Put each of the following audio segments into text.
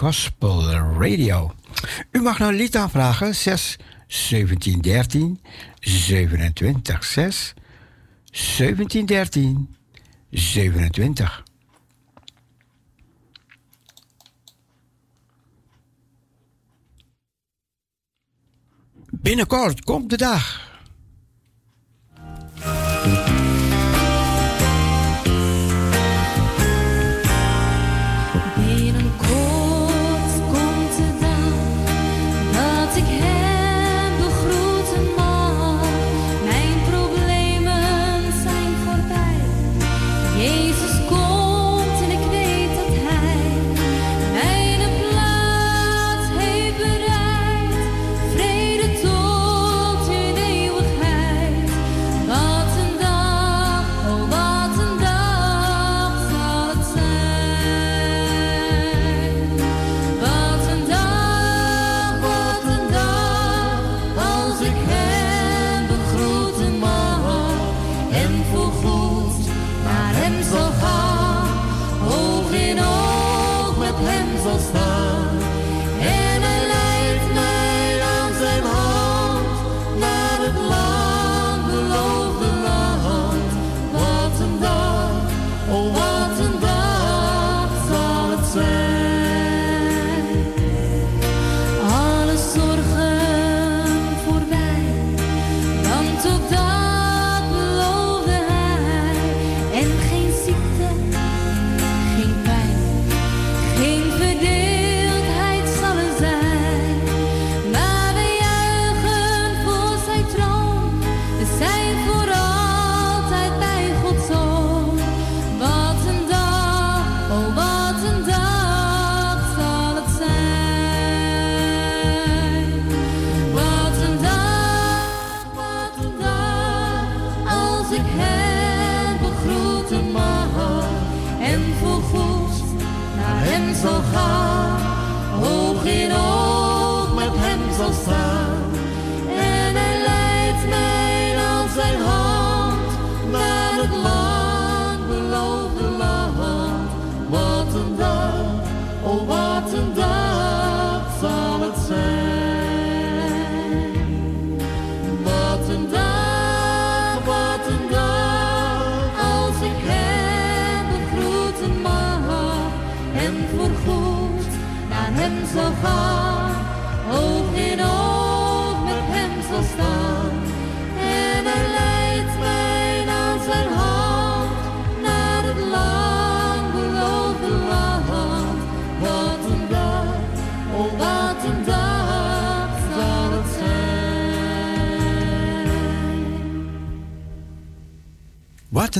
Gospel Radio. U mag nou een lied aanvragen 6 17 13 27 6 17 13 27. Binnenkort komt de dag.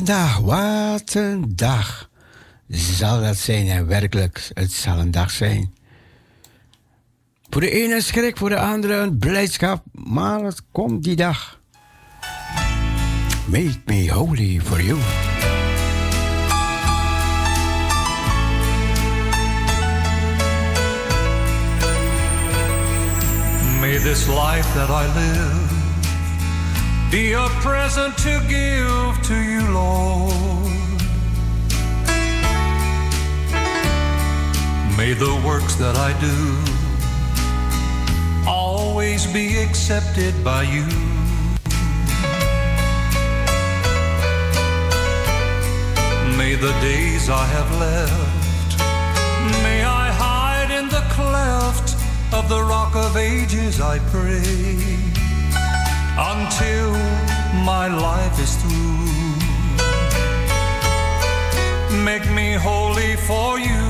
Een dag, wat een dag zal dat zijn. En werkelijk, het zal een dag zijn. Voor de ene schrik, voor de andere een blijdschap. Maar het komt die dag. Make me holy for you. May this life that I live be a present to give to you, Lord. May the works that I do always be accepted by you. May the days I have left, may I hide in the cleft of the rock of ages, I pray until my life is through. Make me holy for you.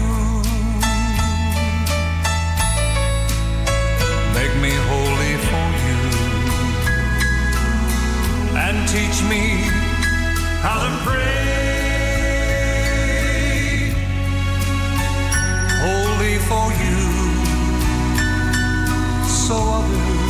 Make me holy for you. And teach me how to pray. Holy for you. So others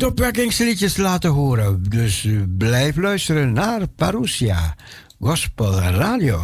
wat opwekkingsliedjes laten horen. Dus uh, blijf luisteren naar Parousia Gospel Radio.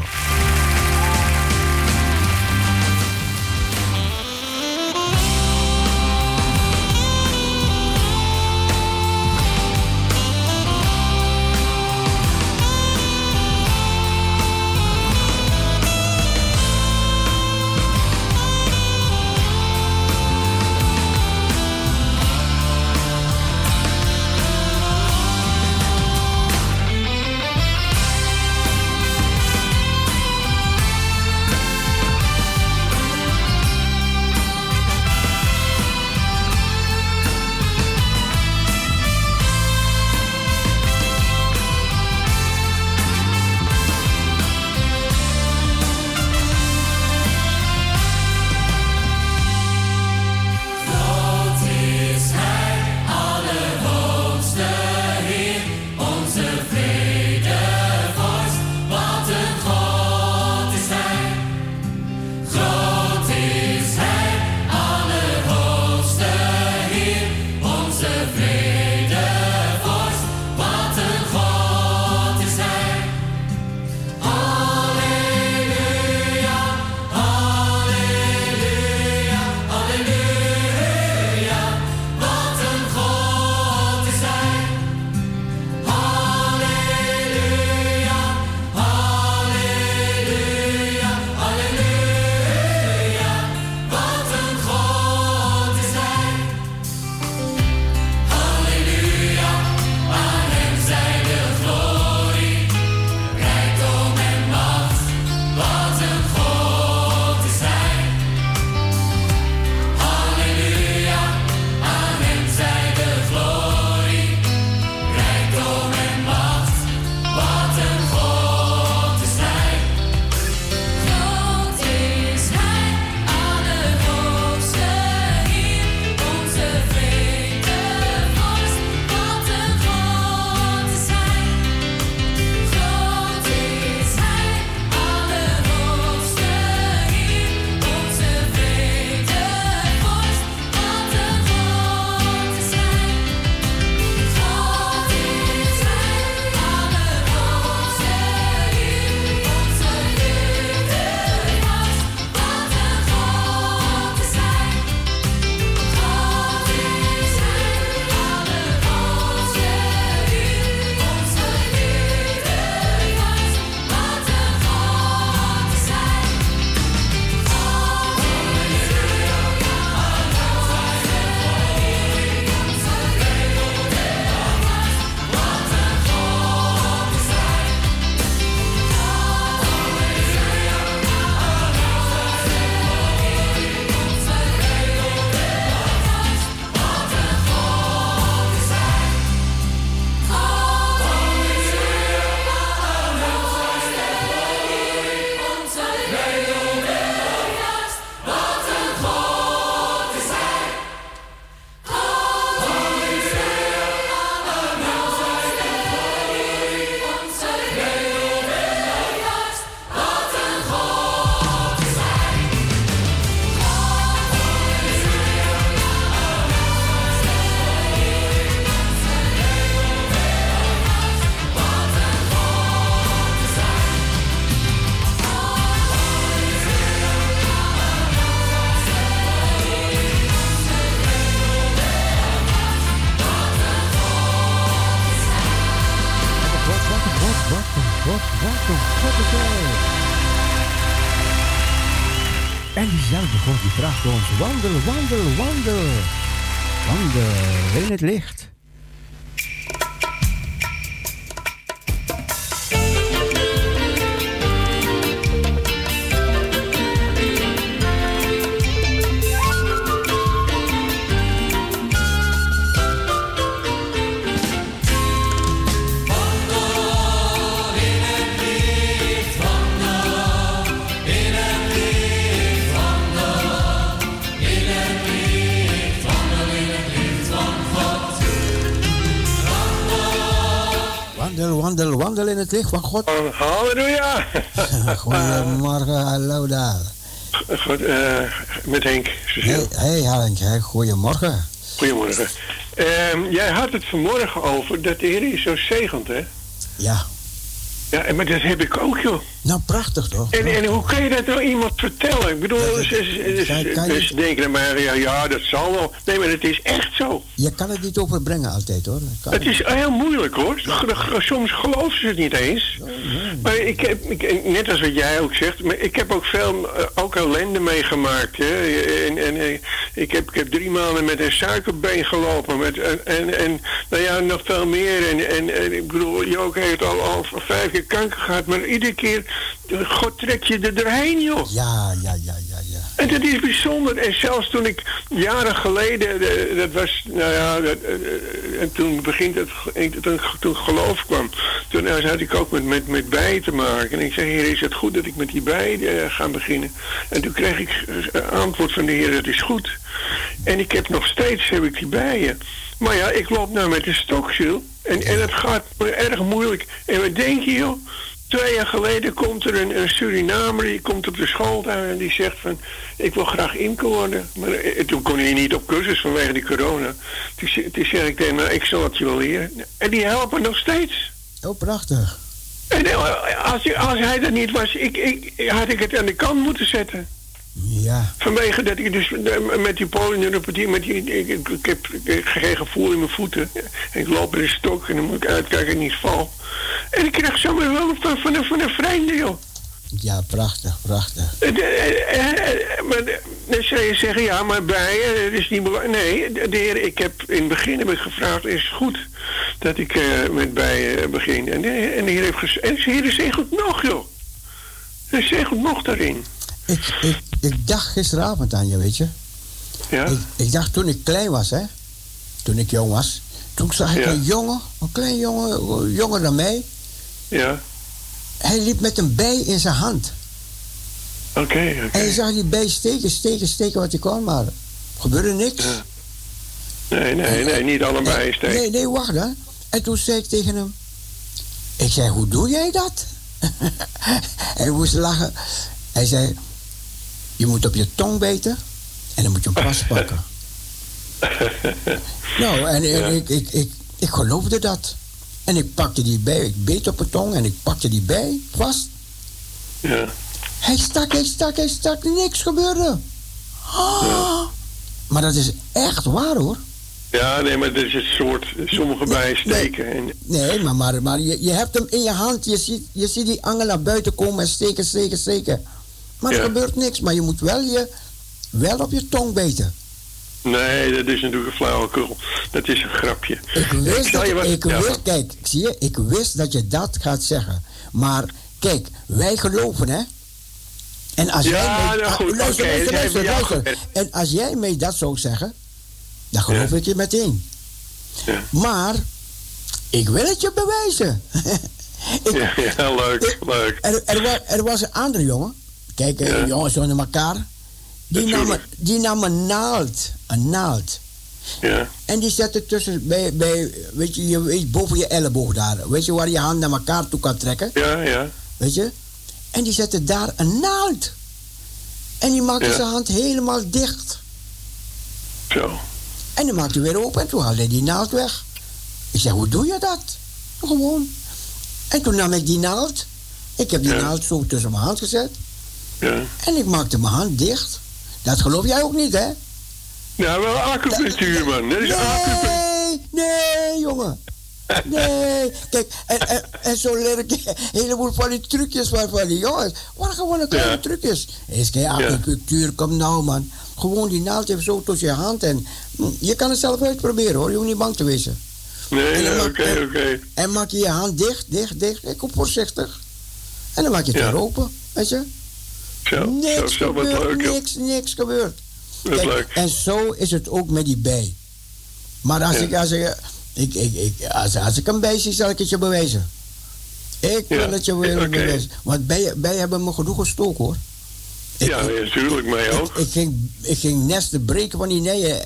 Wandel, wandel, wandel. Wandel in het licht. Wandel, wandel, wandel in het licht van God. Oh, halleluja! Goedemorgen, hallo daar. Goed, eh, met Henk. Hey, hey Henk, hey, goedemorgen. Goedemorgen. Ehm, jij had het vanmorgen over dat de Heer je zo zegent, hè? Ja. Ja, maar dat heb ik ook, joh. Nou, prachtig toch? En, en hoe kan je dat nou iemand vertellen? Ik bedoel, ze, kan- ze, kan je- ze denken maar, ja, ja, dat zal wel. Nee, maar het is echt zo. Je kan het niet overbrengen altijd hoor. Het is heel moeilijk hoor. Soms geloven ze het niet eens. Maar ik heb, ik, net als wat jij ook zegt, maar ik heb ook veel, eh, ook ellende meegemaakt. Hè. En, en ik, heb, ik heb drie maanden met een suikerbeen gelopen. Met, en, en, en nou ja, nog veel meer. En, en, en ik bedoel, Joke heeft al, al vijf keer kanker gehad. Maar iedere keer, eh, God trekt je er doorheen, joh. Ja, ja, ja, ja, ja. En dat is bijzonder. En zelfs toen ik jaren geleden, eh, dat was, nou ja, dat, eh, en toen begint het, toen, toen geloof kwam, toen had ik ook met, met, met bijen te maken. En ik zei, heer, is het goed dat ik met die bijen ga beginnen? En toen kreeg ik antwoord van de heer, dat is goed. En ik heb nog steeds, heb ik die bijen. Maar ja, ik loop nou met de stokziel. En, en het gaat erg moeilijk. En wat denk je, joh? Twee jaar geleden komt er een, een Surinamer, die komt op de school daar en die zegt van, ik wil graag imker worden. Maar eh, toen kon hij niet op cursus vanwege die corona. Toen, toen zeg ik tegen hem, ik zal het je wel leren. En die helpen nog steeds. Oh, prachtig. En eh, als, als hij er niet was, ik, ik, had ik het aan de kant moeten zetten. Ja, Vanwege dat ik dus eh, met die polyneuropathie, met die, ik, ik, ik heb geen gevoel in mijn voeten. En ik loop met een stok en dan moet ik uitkijken ik niet val. En ik krijg zomaar wel van, van, een, van een vreemde, joh. ja, prachtig, prachtig. Eh, eh, Maar de- dan zou je zeggen, ja, maar bijen, het is niet belangrijk. Nee, de de heer, ik heb in het begin heb ik gevraagd, is het goed dat ik met bijen begin? En de, en de heer heeft gezegd, en de heer zegelt nog, joh. Hij zegelt nog daarin. Ik, ik, ik dacht gisteravond aan je, weet je. Ja, Ik, ik dacht toen ik klein was, hè. Toen ik jong was. Toen zag ik Ja. een jongen, een klein jongen, jonger dan mij. ja, Hij liep met een bij in zijn hand. oké, En je oké. zag die bij steken, steken, steken wat hij kon, maar er gebeurde niks. Ja. Nee, nee, nee, niet allebei steken. Nee, nee, wacht hè. En toen zei ik tegen hem... Ik zei, hoe doe jij dat? hij moest lachen. Hij zei, je moet op je tong bijten en dan moet je hem vastpakken. nou, en, en Ja. ik, ik, ik, ik geloofde dat. En ik pakte die bij, ik beet op mijn tong en ik pakte die bij vast. Ja, Hij stak, hij stak, hij stak, niks gebeurde. Maar dat is echt waar hoor. ja nee, maar dat is het soort, sommige bijen steken. En, Nee, maar, maar, maar je, je hebt hem in je hand. Je ziet, je ziet die angel naar buiten komen en steken, steken, steken. Maar er Ja. gebeurt niks. Maar je moet wel, je, wel op je tong bijten. nee, dat is natuurlijk een flauwekul. Dat is een grapje. Ik wist, dat, je wat ik wist, kijk, zie je, ik wist dat je dat gaat zeggen. Maar kijk, wij geloven, hè? En als Ja, jij nou goed, luister, luister. En als jij mij dat zou zeggen, dan geloof Ja. ik je meteen. Ja. Maar ik wil het je bewijzen. ik, Ja, leuk, leuk. Er, er, er was een andere jongen. Kijk, eh, Ja. jongens onder elkaar. Die nam, die nam een naald. Een naald. Ja, En die zette tussen, bij, bij, weet je, je weet, boven je elleboog daar. Weet je, waar je hand naar elkaar toe kan trekken. ja, ja. Weet je? En die zette daar een naald. En die maakte Ja. zijn hand helemaal dicht. Zo. En die maakte weer open en toen haalde hij die naald weg. Ik zeg, hoe doe je dat? Gewoon. En toen nam ik die naald. Ik heb die Ja. naald zo tussen mijn hand gezet. Ja. En ik maakte mijn hand dicht. Dat geloof jij ook niet, hè? Ja, wel acupunctuur, man. Dat is acupunctuur. Nee, nee, jongen. Nee. Kijk, en, en, en zo leer ik een heleboel van die trucjes van, van die jongens. Wat gewoon een kleine Ja. trucjes. Is geen acupunctuur, kom nou, man. Gewoon die naald even zo tussen je hand en Hm, Je kan het zelf uitproberen hoor, je hoeft niet bang te wezen. Nee, oké, oké. En maak je je hand dicht, dicht, dicht. Ik kom voorzichtig. En dan maak je het Ja. weer open, weet je? Zo, niks zo, leuk. joh. niks, niks Kijk, leuk. En zo is het ook met die bij. Maar als Ja. ik, als ik, ik, ik, ik- als, als ik een bij zie, zal ik het je bewijzen. Ik Ja, wil het je weer oké. bewijzen. Want bijen, bijen hebben me genoeg gestoken hoor. Ik, Ja, natuurlijk, mij ook. ik, ik ging, ik ging nesten breken van die neeën.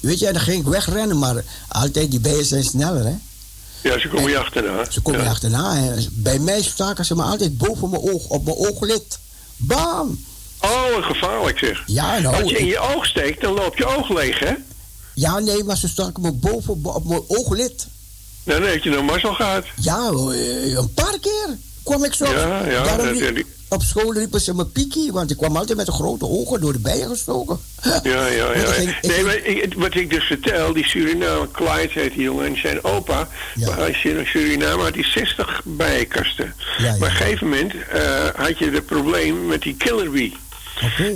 Weet je, dan ging ik wegrennen, maar altijd die bijen zijn sneller hè. Ja, ze komen je achterna. Ze komen ja. je achterna. En bij mij staken ze me altijd boven mijn oog, op mijn ooglid. Bam! Oh, gevaarlijk zeg. Ja, nou. Als je in je oog steekt, dan loopt je oog leeg, hè? ja, nee, maar ze staken me boven op, mijn ooglid. Nou, Dan heb je nog mazzel gehad. Ja, eh, een paar keer kwam ik zo. Ja, ja, Daarom dat- riep- die- op school riepen ze me Piekie, want ik kwam altijd met de grote ogen door de bijen gestoken. Ja, ja, ja. ik ging- ik nee, maar ik- wat ik dus vertel, die Suriname, Clyde heet die jongen, en zijn opa, Ja. hij is in Suriname had hij 60 bijenkasten. Ja, ja. Maar op een gegeven moment eh, had je het probleem met die killer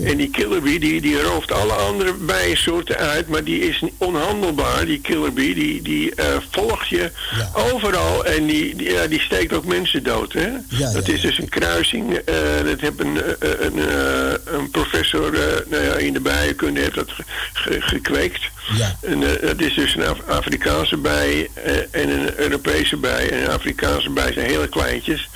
En die killer bee die, die rooft alle andere bijensoorten uit, maar die is onhandelbaar, die killer bee. Die, die eh, volgt je Ja. overal en die, die, ja, die steekt ook mensen dood. Hè? Ja, dat is dus een kruising. eh, dat heeft een, eh, een, een professor nou ja, in de bijenkunde heeft dat ge- ge- gekweekt. Ja. En eh, dat is dus een Af- Afrikaanse bij eh, en een Europese bij. En een Afrikaanse bij zijn hele kleintjes.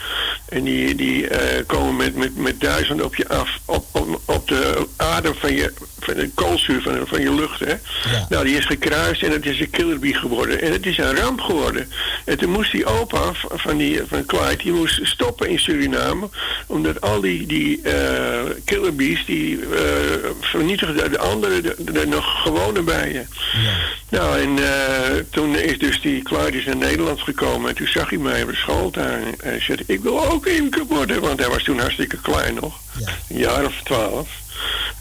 En die, die eh, komen met, met, met duizenden op je af, op, op, op de adem van je, van de koolzuur van, van je lucht. Hè? Ja. Nou, die is gekruist en het is een killerbee geworden. En het is een ramp geworden. En toen moest die opa van, die, van Clyde, die moest stoppen in Suriname. Omdat al die, die eh killerbees, die eh, vernietigden de andere, de, de nog gewone bijen. Ja. Nou, en eh, toen is dus die Clyde is naar Nederland gekomen. En toen zag hij mij op de schooltuin. En hij zei, ik wil ook imker worden. Want hij was toen hartstikke klein nog. Ja. Een jaar of twaalf.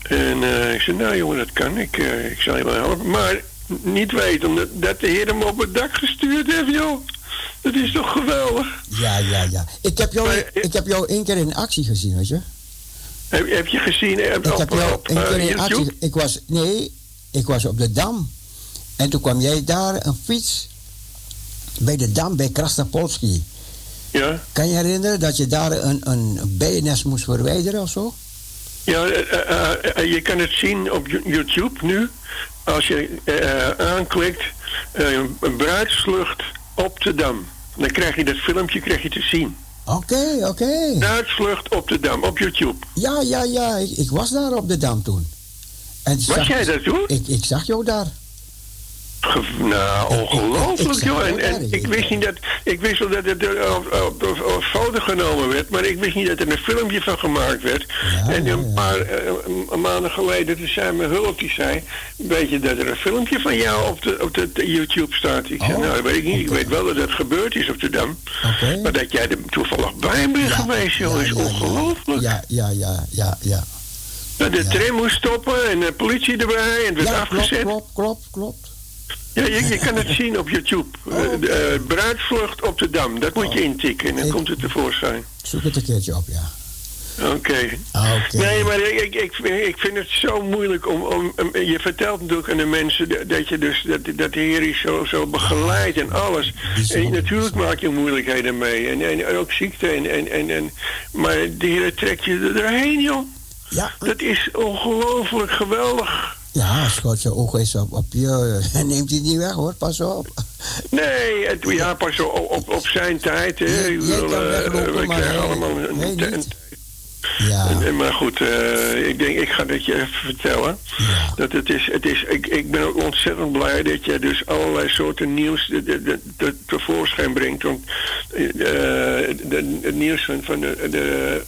En eh, ik zei, nou jongen, dat kan ik. eh, ik zal je wel helpen. Maar niet weten dat, dat de heer hem op het dak gestuurd heeft, joh. Dat is toch geweldig. Ja, ja, ja. Ik heb, jou, Maar- ik heb jou één keer in actie gezien, weet je? Heb, heb je gezien eh, op, Ik heb jou op, één keer in YouTube? actie... Ik was... Nee, ik was op de Dam. En toen kwam jij daar een fiets... Bij de Dam, bij Krasnapolski. Ja, Kan je herinneren dat je daar een, een bijennest moest verwijderen of zo? Ja eh, eh, eh, je kan het zien op Yo- YouTube nu. Als je eh, aanklikt, een bruidslucht op de Dam. Dan krijg je dat filmpje krijg je te zien. Oké, oké. Bruidsvlucht op de Dam, op YouTube. Ja, ja, ja. Ik, ik was daar op de Dam toen. En Was zag- jij dat toen? Ik, ik zag jou daar. Nou, ongelooflijk, joh. En, en ik wist niet dat... Ik wist wel dat het er op, op, foto genomen werd, maar ik wist niet dat er een filmpje van gemaakt werd. Ja, en een paar eh, maanden geleden, toen zei mijn hulp, die zei... Weet je dat er een filmpje van jou op de, op de, de YouTube staat? Ik zei, Oh, nou, dat weet ik niet. Ik weet wel dat het gebeurd is op de Dam. Oké. Maar dat jij er toevallig bij bent geweest, joh, is ongelooflijk. Ja, ja, ja, ja, ja. Dat de tram moest stoppen en de politie erbij en het werd afgezet. klopt, klopt, klopt. Ja, je, je kan het zien op YouTube. Oh, Eh, de, eh, bruidsvlucht op de Dam. Dat moet je intikken en dan Ik- komt het tevoorschijn. Zoek het een keertje op, ja. Oké. Oké. Nee, maar ik, ik, ik, vind- het zo moeilijk om, om, Je vertelt natuurlijk aan de mensen dat, je dus dat, dat de Heer is zo, zo begeleidt en alles. En natuurlijk maak je moeilijkheden mee. En, en ook ziekte. En, en, en, en, maar de Heer trekt je er doorheen, joh. Ja, Dat is ongelooflijk geweldig. Ja, God zijn oog is op, op je, neemt hij niet weg hoor, pas op. Nee, het, ja, pas op, op, op zijn tijd. Hè. Kan eh, weglopen, maar hij- allemaal een, niet. Ja, En- Maar goed, eh, ik denk, ik ga dat je even vertellen. Ja. Dat het is, het is, ik, ik ben ook ontzettend blij dat je dus allerlei soorten nieuws de, de, de, de- tevoorschijn brengt. Want eh, de, het nieuws van, van, de,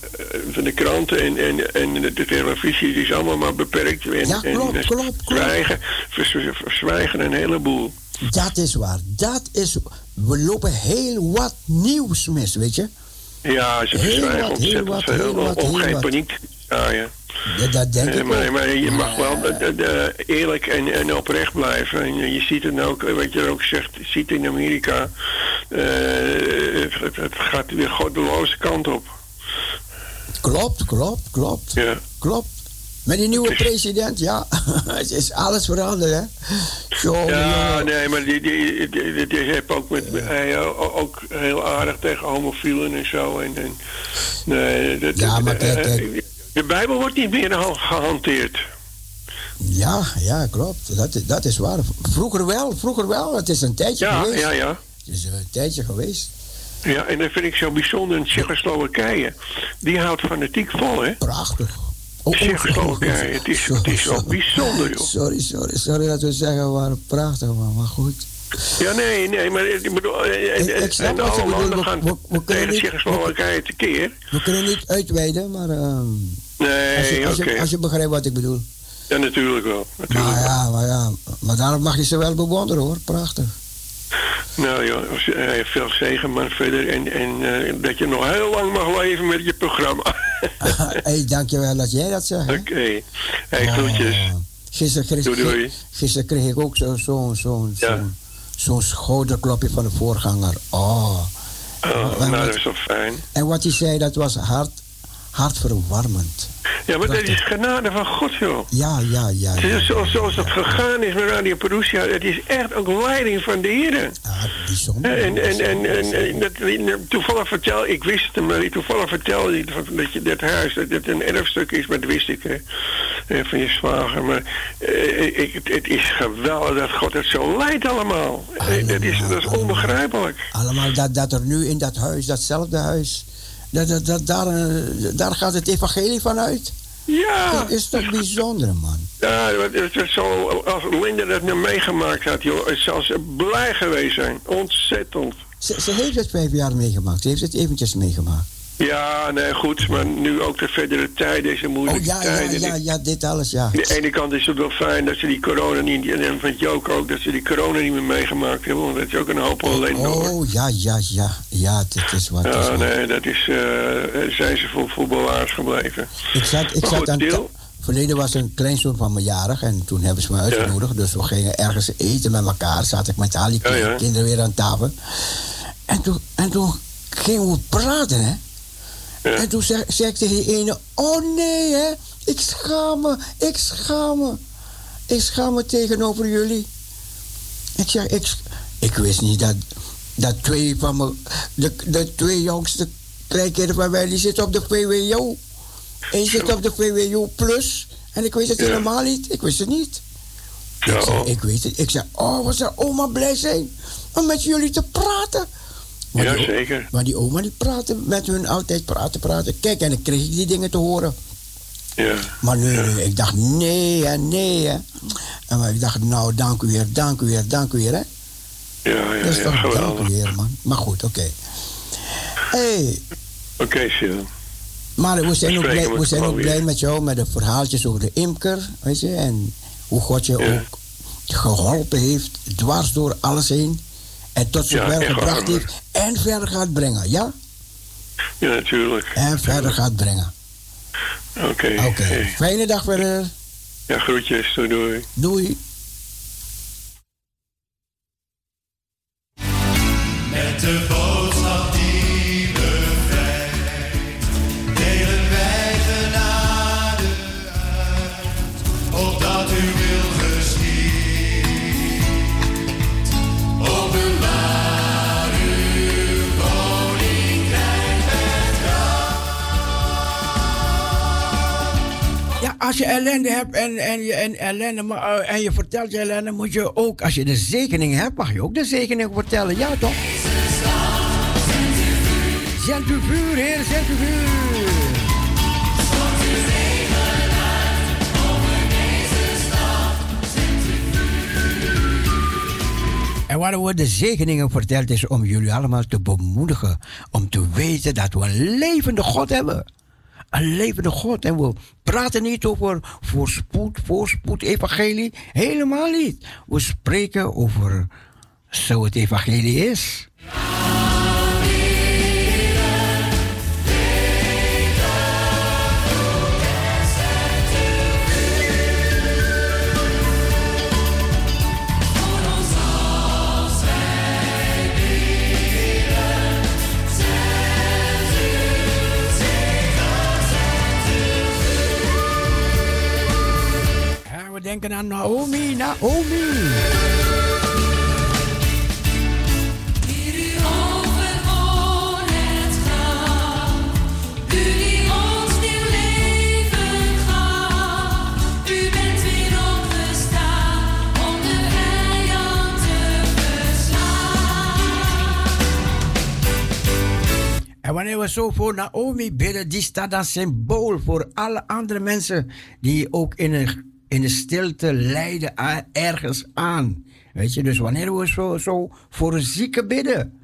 van de kranten en, en, en de televisie die is allemaal maar beperkt. En, Ja, klopt, en klopt. Zwijgen, verzwijgen een heleboel. dat is waar. Dat is, we lopen heel wat nieuws mis, weet je. Ja, ze verzwijgen heel ontzettend wat, heel wat, geen paniek zaaien. Ja, dat denk Eh, ik maar, je mag Ja. wel de, de- de eerlijk en, en oprecht blijven. En je, ziet het ook, wat je ook zegt, ziet in Amerika. eh, het, het gaat weer goddeloze kant op. Klopt, klopt, klopt. Ja. Klopt. Met die nieuwe president, ja. het is alles veranderd, hè? Zo, ja, nee, maar die, die, die, die, heeft ook, met, hij, ook heel aardig tegen homofielen en zo. En, en nee, dat, ja, maar kijk, kijk. De Bijbel wordt niet meer gehanteerd. Ja, ja, klopt. Dat, dat is waar. Vroeger wel, vroeger wel. Het is een tijdje ja, geweest. Ja, ja, Het is een tijdje geweest. Ja, en dat vind ik zo bijzonder in Tsjechoslowakije. Die houdt fanatiek vol, hè? Prachtig. Oh, Tsjechoslowakije, het is, het is zo bijzonder, joh. Sorry, sorry, sorry dat we zeggen, we waren prachtig, man. Maar goed. Ja, nee, nee, maar ik bedoel... En, ik, ik snap wat je bedoelt. gaan we, we, tegen Tsjechoslowakije tekeer. We kunnen niet uitweiden, maar... Uh, nee, als je, als, okay. je, als je begrijpt wat ik bedoel. Ja, natuurlijk wel. Natuurlijk maar ja, maar ja. Maar daarom mag je ze wel bewonderen, hoor. Prachtig. Nou ja, veel zegen maar verder. En, en uh, dat je nog heel lang mag leven met je programma. Hé, hey, dankjewel dat jij dat zegt. Oké. Okay. Hey, groetjes. Oh. Gisteren kreeg, doei, doei. gisteren kreeg ik ook zo'n zo, zo, ja. zo, zo schouderklopje van de voorganger. Oh. Oh, nou, dat is wel fijn. En wat hij zei, dat was hart, hartverwarmend. Ja, maar dat is genade van God, joh. Ja, ja, ja. ja, zoals, zoals dat gegaan is met Radio Perusia, het is echt ook leiding van de heren. Ja, bijzonder. En, en, en, en, en dat, toevallig vertel, ik wist het, maar toevallig vertelde hij dat je dat huis, dat het een erfstuk is, maar dat wist ik hè, van je zwager. Maar eh, ik, het is geweldig dat God het zo leidt allemaal. allemaal dat, is, dat is onbegrijpelijk. Allemaal dat, dat er nu in dat huis, datzelfde huis dat, dat, dat, daar, daar gaat het evangelie van uit. Ja. Dat is toch bijzonder, man. Ja, het is zo, als Linda dat nu meegemaakt had, joh, zou ze blij geweest zijn. Ontzettend. Ze, ze heeft het vijf jaar meegemaakt. Ze heeft het eventjes meegemaakt. Ja, nee, goed. Maar nu ook de verdere tijd, deze moeilijke oh, ja, tijden. Ja, ja, ja, dit alles, ja. Aan de ene kant is het wel fijn dat ze die corona niet... En van Joke ook, dat ze die corona niet meer meegemaakt hebben. Want dat is ook een hoop ellende, Oh, hoor. ja, ja, ja. Ja, dit is wat. Ja, wat. nee, dat is... Uh, zijn ze voor voetballaars gebleven. Ik zat, ik zat aan... Deel. Verleden was een kleinzoon van mijn jarig en toen hebben ze me uitgenodigd. Dus we gingen ergens eten met elkaar. Zat ik met al die ja. kinderen weer aan tafel. En toen, en toen gingen we praten, hè. Ja. En toen ik tegen die ene, oh nee hè, ik schaam me, ik schaam me. Ik schaam me tegenover jullie. Ik zeg, ik, ik wist niet dat, dat twee van me, de, de twee jongste kleinkinderen van mij, die zitten op de VWO. Eén zit op de VWO plus. En ik wist het Ja. helemaal niet, ik wist het niet. Ik, Zo. zei, ik weet het, ik zei, oh wat zou oma blij zijn om met jullie te praten. Maar Ja, die zeker. Maar die oma die praatte met hun altijd praten, praten. Kijk, en dan kreeg ik die dingen te horen. Ja. Maar nu, ik dacht nee hè, nee hè. En maar ik dacht, nou dank u weer, dank u weer, dank u weer hè. Ja, ja, Dat is ja, toch dank u weer man. Maar goed, oké. hey, Oké, Sil. maar we zijn, We ook blij, we zijn ook blij met jou, met de verhaaltjes over de imker, weet je. En hoe God je Ja. ook geholpen heeft, dwars door alles heen. En tot Ja, zover echt gebracht heeft. En verder gaat brengen, ja? Ja, natuurlijk. En verder gaat brengen. Oké. Oké, Hey. fijne dag verder. Ja, groetjes. Doei, doei. Doei. Met de als je ellende hebt en, en, je, en, ellende, eh, en je vertelt je ellende, moet je ook, als je de zegening hebt, mag je ook de zegening vertellen. Ja, toch? Zend uw vuur, Heer, zend uw vuur. En waarom we de zegeningen verteld is om jullie allemaal te bemoedigen. Om te weten dat we een levende God hebben. Een levende God. En we praten niet over voorspoed, voorspoed, evangelie. Helemaal niet. We spreken over zo het evangelie is. Denken aan Naomi, Naomi. En wanneer we zo voor Naomi bidden, die staat als symbool voor alle andere mensen die ook in een, in de stilte lijden ergens aan. Weet je, dus wanneer we zo, voor een zieke bidden.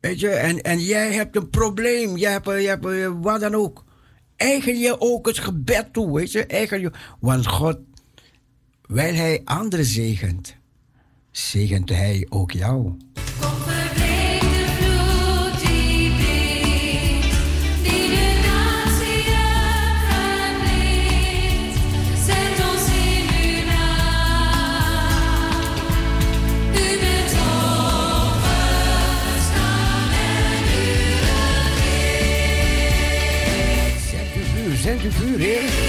Weet je, en, en jij hebt een probleem, jij hebt, jij hebt eh, wat dan ook. Eigen je ook het gebed toe, weet je. Eigen je, want God, wijl Hij anderen zegent, zegent Hij ook jou. Zend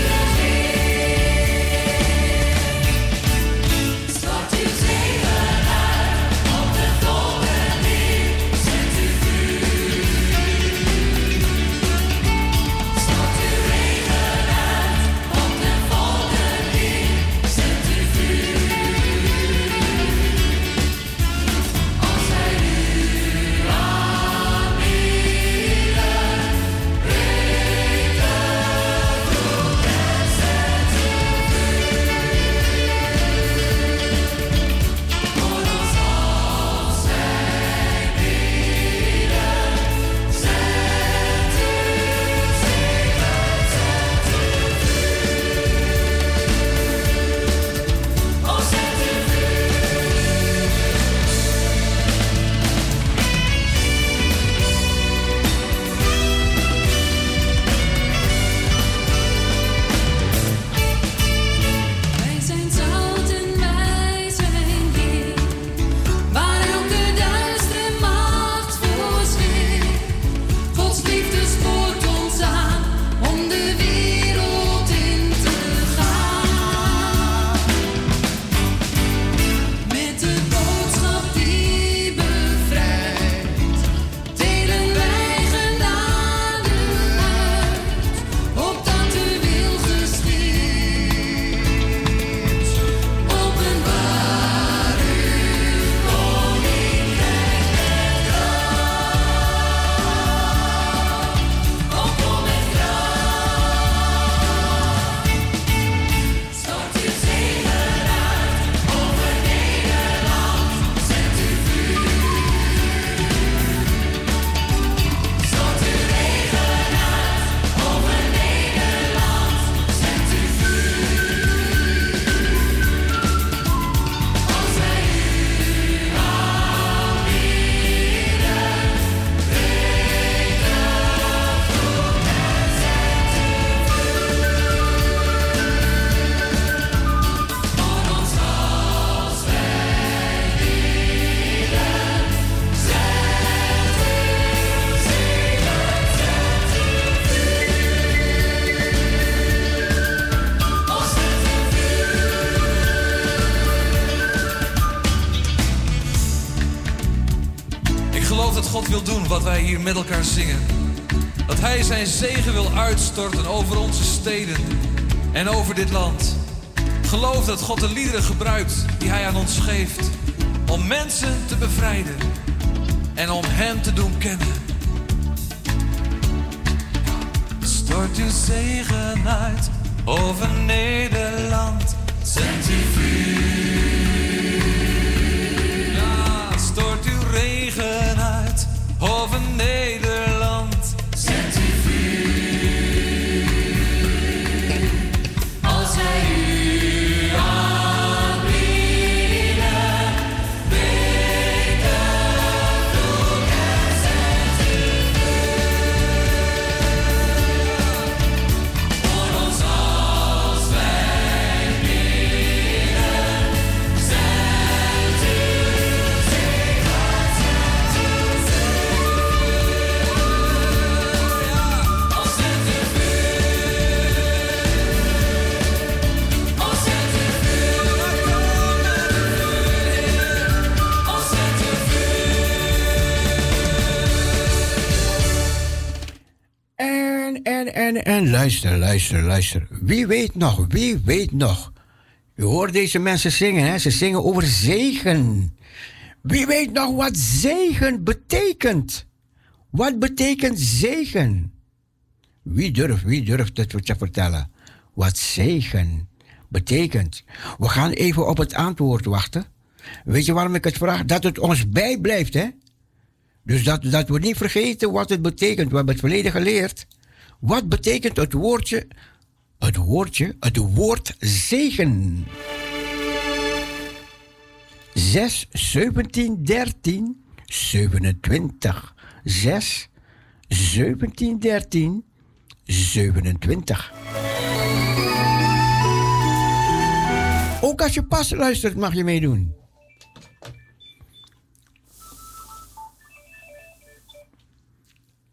uw vuur, Heer. met elkaar zingen. Dat Hij zijn zegen wil uitstorten over onze steden en over dit land. Geloof dat God de liederen gebruikt die Hij aan ons geeft om mensen te bevrijden en om Hem te doen kennen. Stort uw zegen uit over Nederland. Zend uw vuur. Over Nederland. Luister, luister, luister. Wie weet nog, wie weet nog. U hoort deze mensen zingen, hè? Ze zingen over zegen. Wie weet nog wat zegen betekent? Wat betekent zegen? Wie durft, wie durft het te vertellen? Wat zegen betekent. We gaan even op het antwoord wachten. Weet je waarom ik het vraag? Dat het ons bijblijft, hè? Dus dat, dat we niet vergeten wat het betekent. We hebben het verleden geleerd. Wat betekent het woordje, het woordje, het woord zegen? 6, 17, 13, 27. 6, 17, 13, 27. Ook als je pas luistert, mag je meedoen.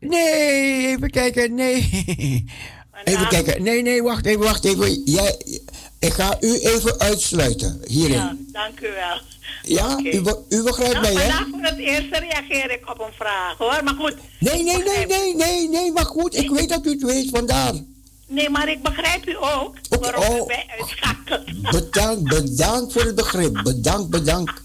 Nee, even kijken, nee. Even kijken, nee, nee, wacht even, wacht even. Jij, ik ga u even uitsluiten hierin. Ja, dank u wel. Ja, u, be- u begrijpt Nou, mij, hè? vandaag voor het eerst reageer ik op een vraag hoor. Maar goed. Nee, nee, nee, nee, nee, nee, maar goed, ik weet dat u het weet, vandaar. Nee, maar ik begrijp u ook. Waarom u oh. mij uitschakelt. Bedankt, bedankt voor het begrip. Bedankt, bedankt.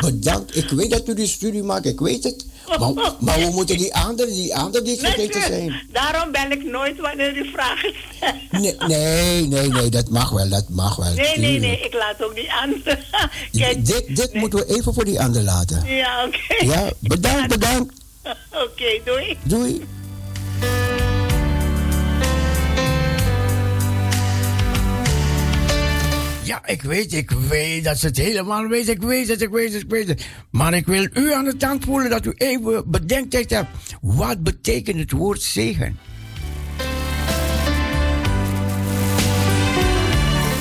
Bedankt. Ik weet dat u die studie maakt, ik weet het. Maar, maar we moeten die anderen, die anderen niet vergeten zijn. Daarom bel ik nooit wanneer u vragen stelt. Nee, nee, nee, nee, dat mag wel, dat mag wel. Nee, nee, nee. Ik laat ook niet aan. Kijk. Dit, dit moeten we even voor die ander laten. Ja, oké. Ja, bedankt, bedankt. Oké, doei. Doei. Ja, ik weet, ik weet dat ze het helemaal weet. Ik weet het, ik weet het, ik weet het. Maar ik wil u aan de tand voelen dat u even bedenktijd hebt. Wat betekent het woord zegen?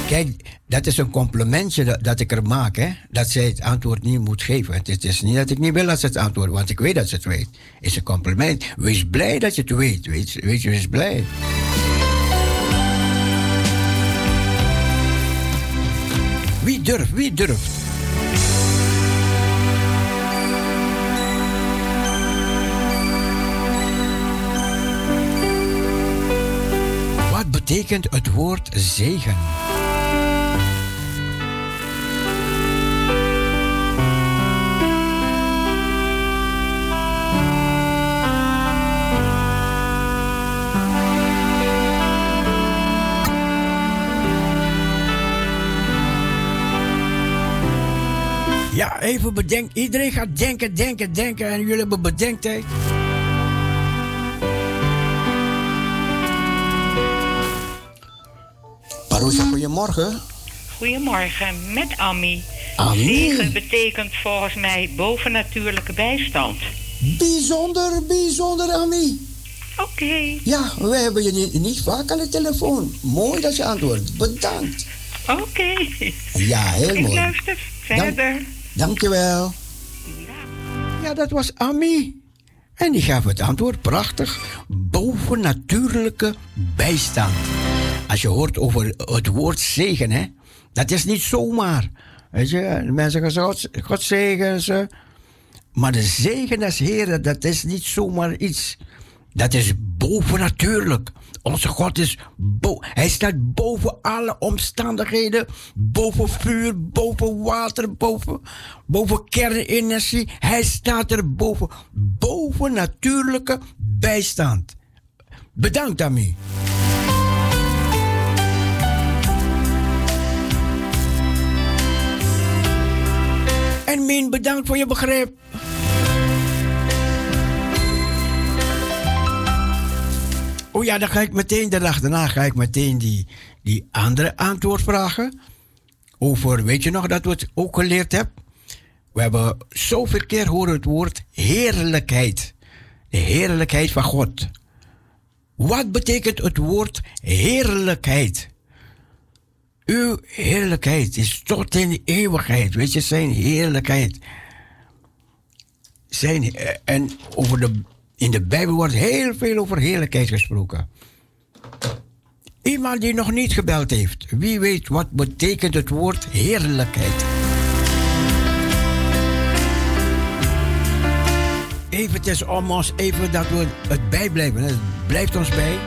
Kijk, dat is een complimentje dat, ik er maak, hè. Dat zij het antwoord niet moet geven. Het is, niet dat ik niet wil dat ze het antwoord, want ik weet dat ze het weet. Het is een compliment. Wees blij dat je het weet. Weet, weet je, wees blij. Wie durft, wie durft? Wat betekent het woord zegen? Ja, even bedenken. Iedereen gaat denken, denken, denken. En jullie hebben bedenktijd. Parousia, goedemorgen. Goedemorgen, met Ammi. Ammi. Zegen betekent volgens mij bovennatuurlijke bijstand. Bijzonder, bijzonder, Ami. Oké, Ja, we hebben je niet, niet vaak aan de telefoon. Mooi dat je antwoordt. Bedankt. oké. Ja, heel Ik mooi. luister verder. Dankjewel. Ja, dat was Ami. En die gaf het antwoord prachtig. Bovennatuurlijke bijstand. Als je hoort over het woord zegen, hè. Dat is niet zomaar. Weet je, mensen zeggen, God, God zegen ze. Maar de zegen des Heren, dat is niet zomaar iets. Dat is bovennatuurlijk. Onze God is bo Hij staat boven alle omstandigheden. Boven vuur, boven water, boven, boven kernenergie. Hij staat er boven. Boven natuurlijke bijstand. Bedankt, Ami. En Min, bedankt voor je begrip. Oh ja, dan ga ik meteen de dag daarna ga ik meteen die, die andere antwoord vragen. Over, weet je nog dat we het ook geleerd hebben? We hebben zoveel keer horen het woord heerlijkheid. De heerlijkheid van God. Wat betekent het woord heerlijkheid? Uw heerlijkheid is tot in eeuwigheid. Weet je, zijn heerlijkheid. Zijn, eh, en over de, in de Bijbel wordt heel veel over heerlijkheid gesproken. Iemand die nog niet gebeld heeft. Wie weet wat betekent het woord heerlijkheid? Even, om ons even dat we het bijblijven. Het blijft ons bij.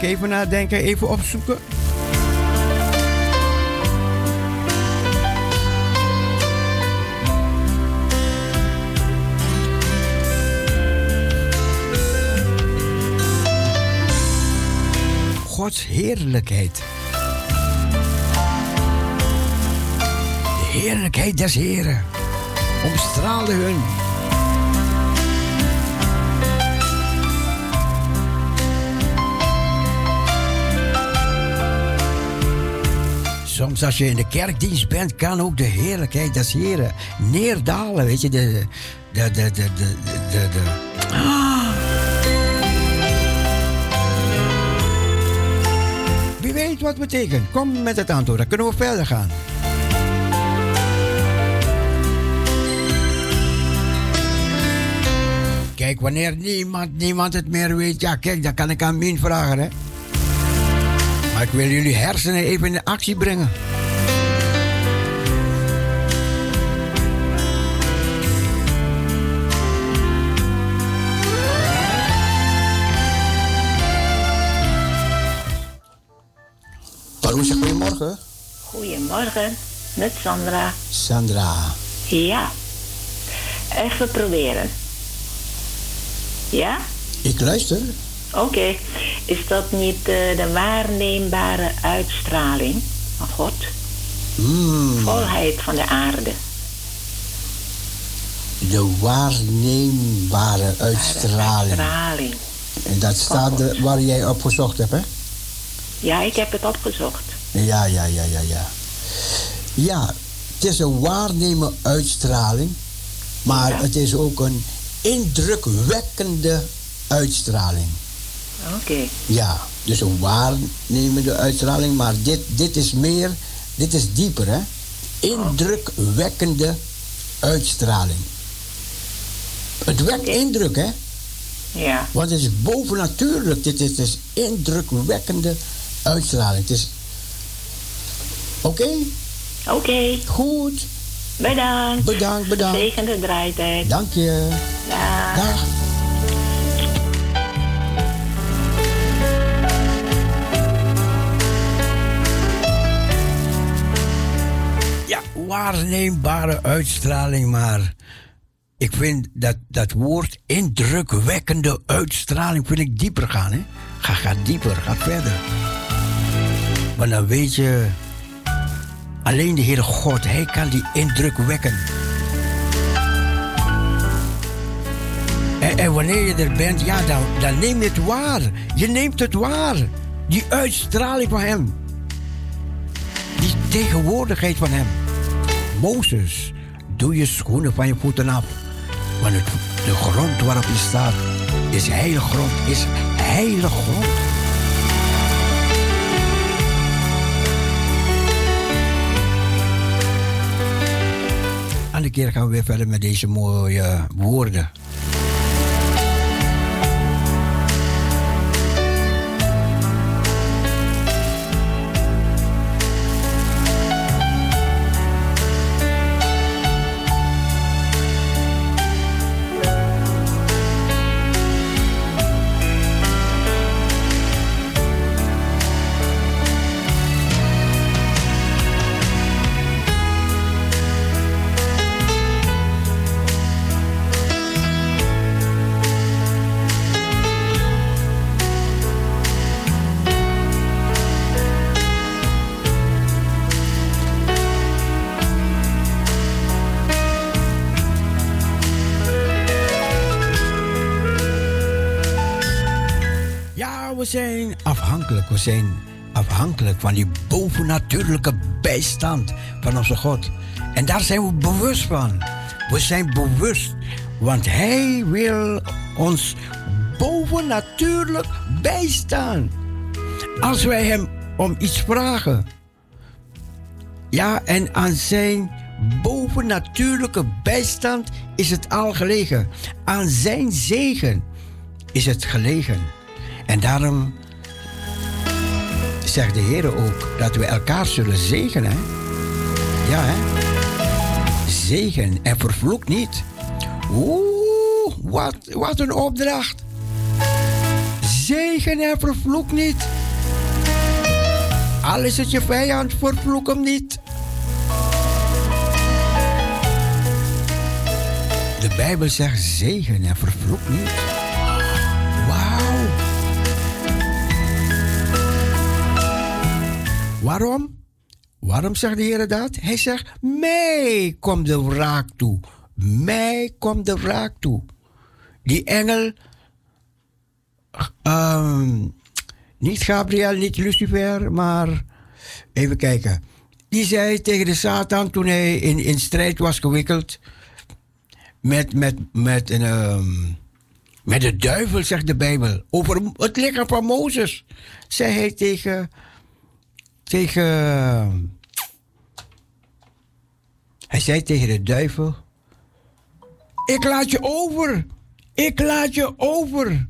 Nadenken, even nadenken, even opzoeken. Gods heerlijkheid. De heerlijkheid des Heren omstraalde hun. Soms als je in de kerkdienst bent, kan ook de heerlijkheid des Heren neerdalen. Weet je, de. de, de, de, de, de, Ah. Wie weet wat betekent? Kom met het antwoord, dan kunnen we verder gaan. Kijk, wanneer niemand, niemand het meer weet, ja, kijk, dan kan ik aan Mien vragen, hè. Maar ik wil jullie hersenen even in actie brengen. Parousia, goedemorgen. Goedemorgen, met Sandra. Sandra. Ja, even proberen. Ja? Ik luister. Oké. Is dat niet eh, de waarneembare uitstraling van God? Hmm, Volheid van de aarde. de waarneembare uitstraling. Uitstraling. En dat staat er waar jij op gezocht hebt, hè? Ja, ik heb het opgezocht. Ja, ja, ja, ja, ja. Ja, het is een waarnemen uitstraling, maar Ja. het is ook een indrukwekkende uitstraling. Oké. Ja, dus een waarnemende uitstraling, maar dit, dit is meer, dit is dieper, hè? Indrukwekkende uitstraling. Het wekt indruk, hè? Ja. Want het is bovennatuurlijk. Dit is, is indrukwekkende uitstraling. Het is. Oké, Oké. goed. Bedankt. Bedankt, bedankt. Zegende draaitijd. Dank je. Dag. Dag. Ja, waarneembare uitstraling, maar ik vind dat, dat woord indrukwekkende uitstraling vind ik dieper gaan. Hè? Ga, ga dieper, ga verder. Maar dan weet je, alleen de Heere God, Hij kan die indruk wekken. En, en wanneer je er bent, ja, dan, dan neem je het waar. Je neemt het waar. Die uitstraling van Hem. Die tegenwoordigheid van Hem. Mozes, doe je schoenen van je voeten af. Want het, de grond waarop je staat is heilige grond, is heilige grond. Andere keer gaan we weer verder met deze mooie woorden. We zijn afhankelijk van die bovennatuurlijke bijstand van onze God. En daar zijn we bewust van. We zijn bewust, want Hij wil ons bovennatuurlijk bijstaan. Als wij Hem om iets vragen. Ja, en aan Zijn bovennatuurlijke bijstand is het al gelegen. Aan Zijn zegen is het gelegen. En daarom zegt de Heer ook dat we elkaar zullen zegenen. Ja, hè? Zegen en vervloek niet. Oeh, wat, wat een opdracht. zegen en vervloek niet. Al is het je vijand, vervloek hem niet. De Bijbel zegt zegen en vervloek niet. Waarom? Waarom zegt de Heer dat? Hij zegt, mij komt de wraak toe. Mij komt de wraak toe. Die engel, ehm, niet Gabriel, niet Lucifer, maar even kijken. Die zei tegen de Satan toen hij in, in strijd was gewikkeld met, met, met, een, ehm, met de duivel, zegt de Bijbel. Over het lichaam van Mozes, zei hij tegen, tegen hij zei tegen de duivel: Ik laat je over. Ik laat je over.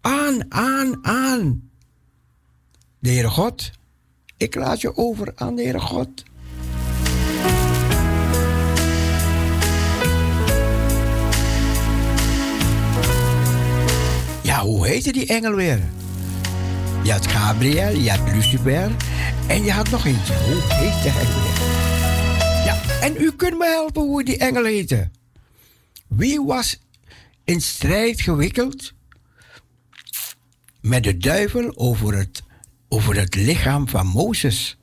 Aan, aan, aan. De Heere God. Ik laat je over aan de Heere God. Ja, hoe heette die engel weer? Je had Gabriel, je had Lucifer en je had nog eentje. Hoe heette weer? Ja, en u kunt me helpen hoe die engel heette. Wie was in strijd gewikkeld met de duivel over het, over het lichaam van Mozes?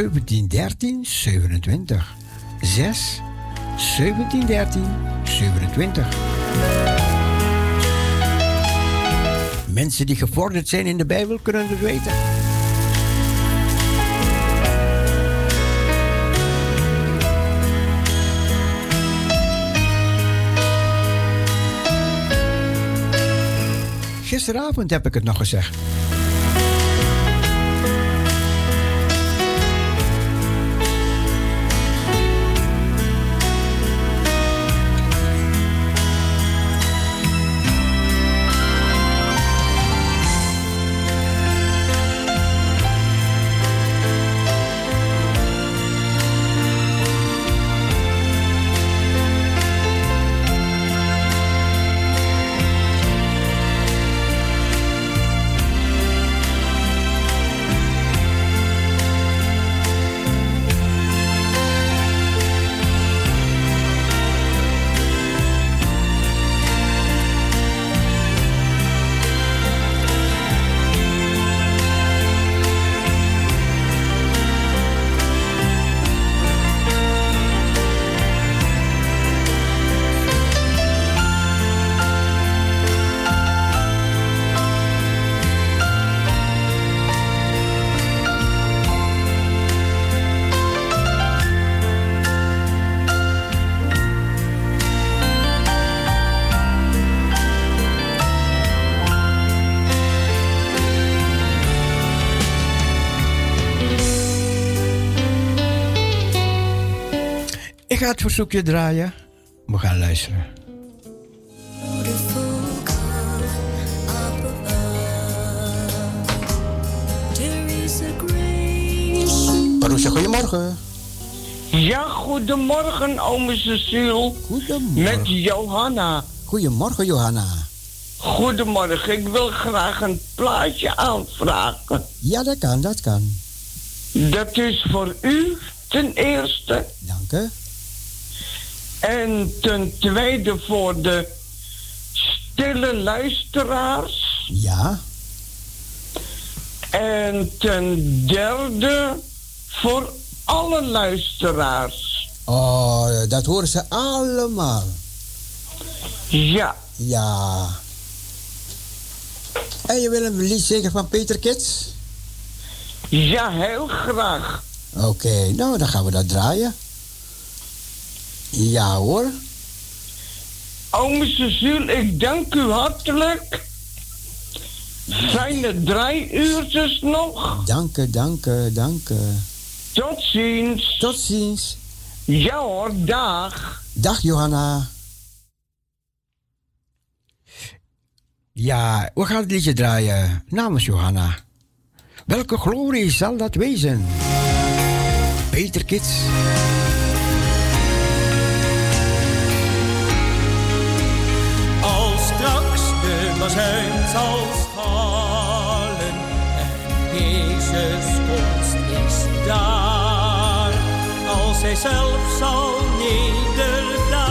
Zes, 17, 13, 27. 6, 17, 13, 27. Mensen die gevorderd zijn in de Bijbel kunnen het weten. Gisteravond heb ik het nog gezegd. Verzoekje draaien. We gaan luisteren. Marusha, goedemorgen. Ja, goedemorgen, ome Cecile. Goedemorgen. Met Johanna. Goedemorgen, Johanna. Goedemorgen, ik wil graag een plaatje aanvragen. Ja, dat kan, dat kan. Dat is voor u ten eerste. Dank u. En ten tweede voor de stille luisteraars. Ja. En ten derde voor alle luisteraars. Oh, dat horen ze allemaal. Ja. Ja. En je wil een lied zeker van Peter Kits? Ja, heel graag. Oké, nou dan gaan we dat draaien. Ja hoor. Ome Cecile, ik dank u hartelijk. Fijne drie uurtjes nog. Dank u, dank u, dank u. Tot ziens. Tot ziens. Ja hoor, dag. Dag Johanna. Ja, we gaan het liedje draaien namens Johanna. Welke glorie zal dat wezen? Peter Kids. Als hij zelf zal nederdalen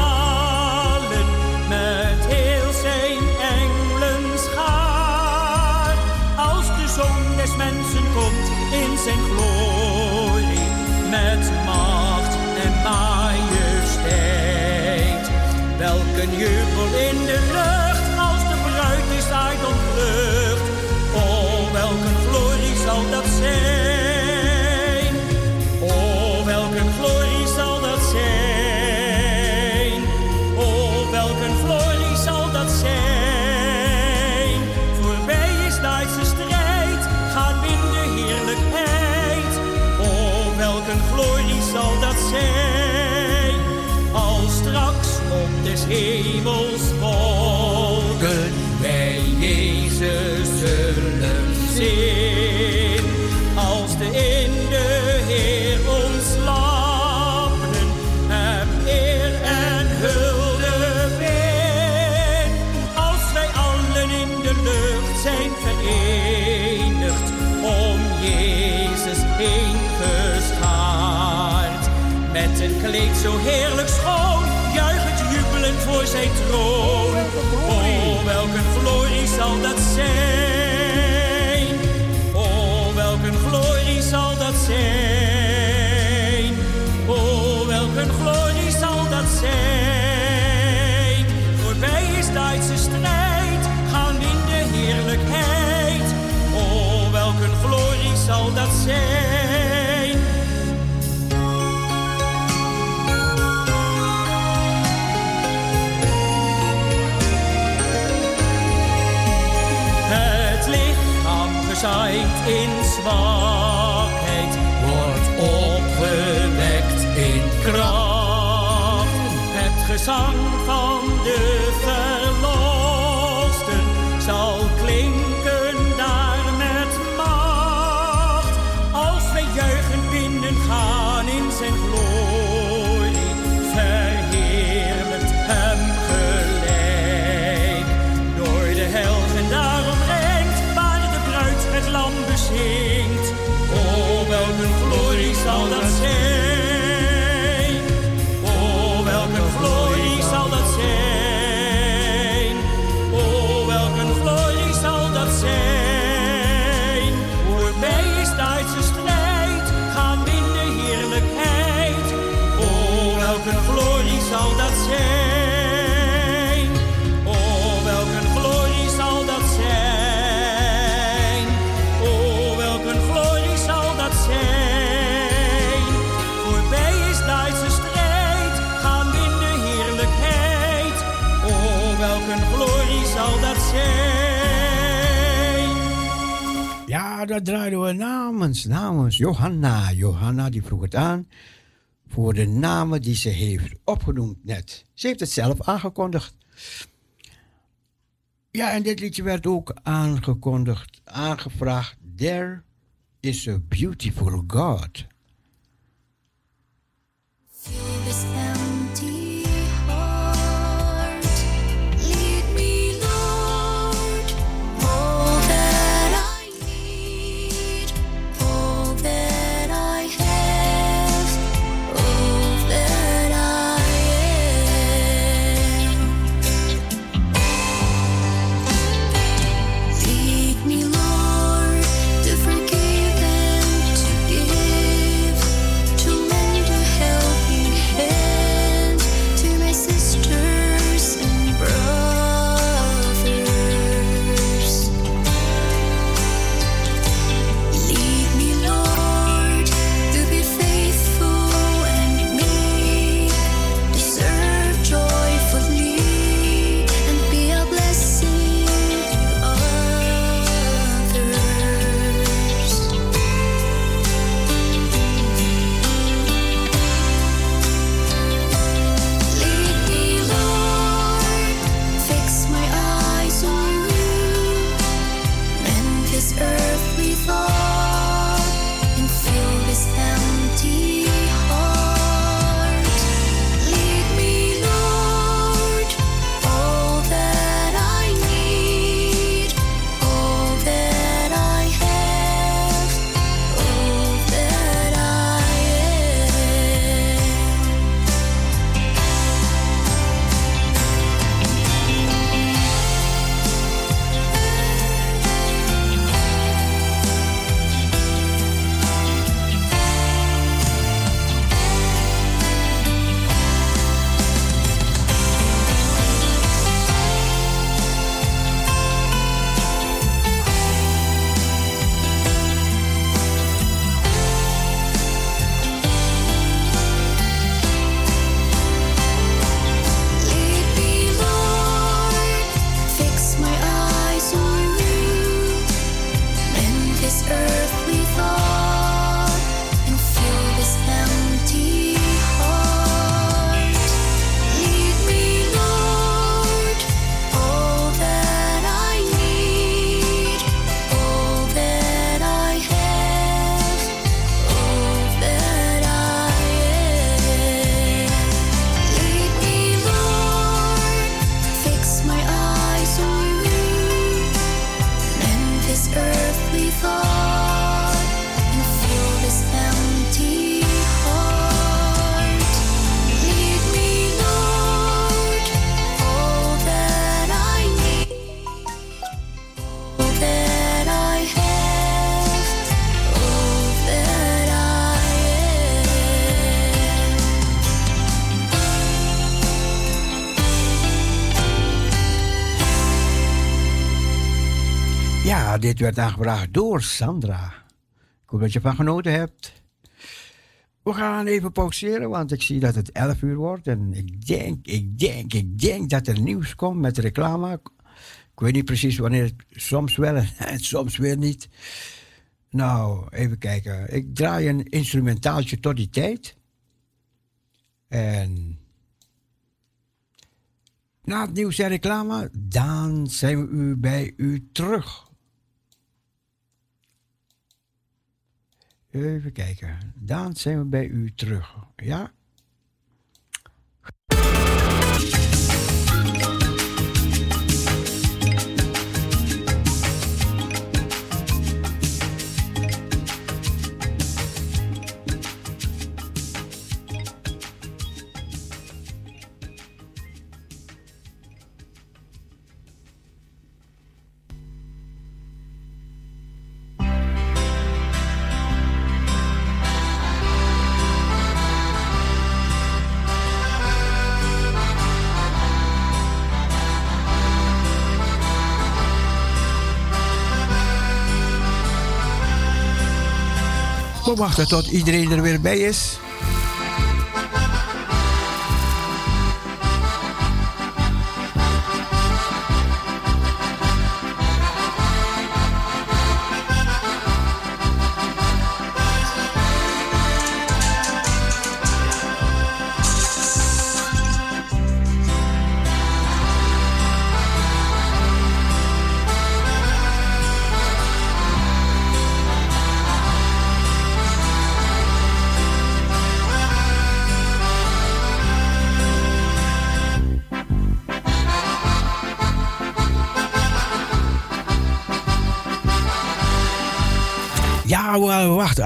met heel zijn engelen schaar. Als de zoon des mensen komt in zijn glorie met macht en majesteit. Welk een jubel zo heerlijk schoon, juichend jubelend voor zijn troon. Oh, welk een glorie zal dat zijn. Oh, welk een glorie zal dat zijn. Oh, welk een glorie zal dat zijn. Voorbij is Duitse strijd, gaan in de heerlijkheid. Oh, welk een glorie zal dat zijn. Gezaaid in zwakheid wordt opgewekt in kracht. Het gezang van de draaiden we namens, namens Johanna. Johanna die vroeg het aan voor de namen die ze heeft opgenoemd net. Ze heeft het zelf aangekondigd. Ja, en dit liedje werd ook aangekondigd, aangevraagd. There is a beautiful God. Dit werd aangebracht door Sandra. Ik hoop dat je ervan genoten hebt. We gaan even pauzeren, want ik zie dat het 11 uur wordt. En ik denk, ik denk, ik denk dat er nieuws komt met reclame. Ik weet niet precies wanneer, soms wel en soms weer niet. Nou, even kijken. Ik draai een instrumentaaltje tot die tijd. En na het nieuws en reclame, dan zijn we u bij u terug. Even kijken. Dan zijn we bij u terug. Ja? We wachten tot iedereen er weer bij is.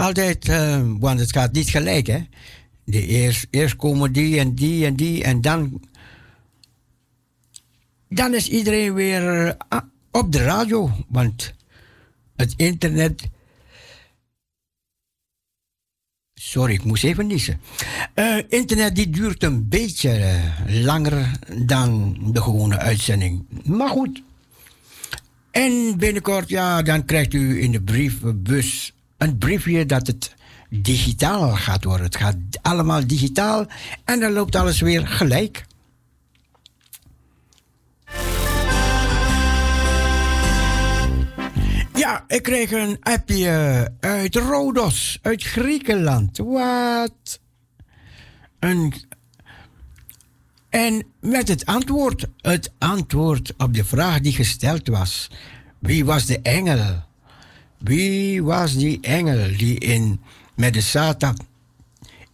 Altijd, eh, want het gaat niet gelijk, hè. De eerst, eerst komen die en die en die en dan... Dan is iedereen weer eh, op de radio, want het internet... Sorry, ik moest even niezen. Eh, internet die duurt een beetje langer dan de gewone uitzending. Maar goed. En binnenkort, ja, dan krijgt u in de brievenbus een briefje dat het digitaal gaat worden. Het gaat allemaal digitaal en dan loopt alles weer gelijk. Ja, ik kreeg een appje uit Rodos, uit Griekenland. Wat? Een en met het antwoord, het antwoord op de vraag die gesteld was: wie was de engel? Wie was die engel die in, met de Satan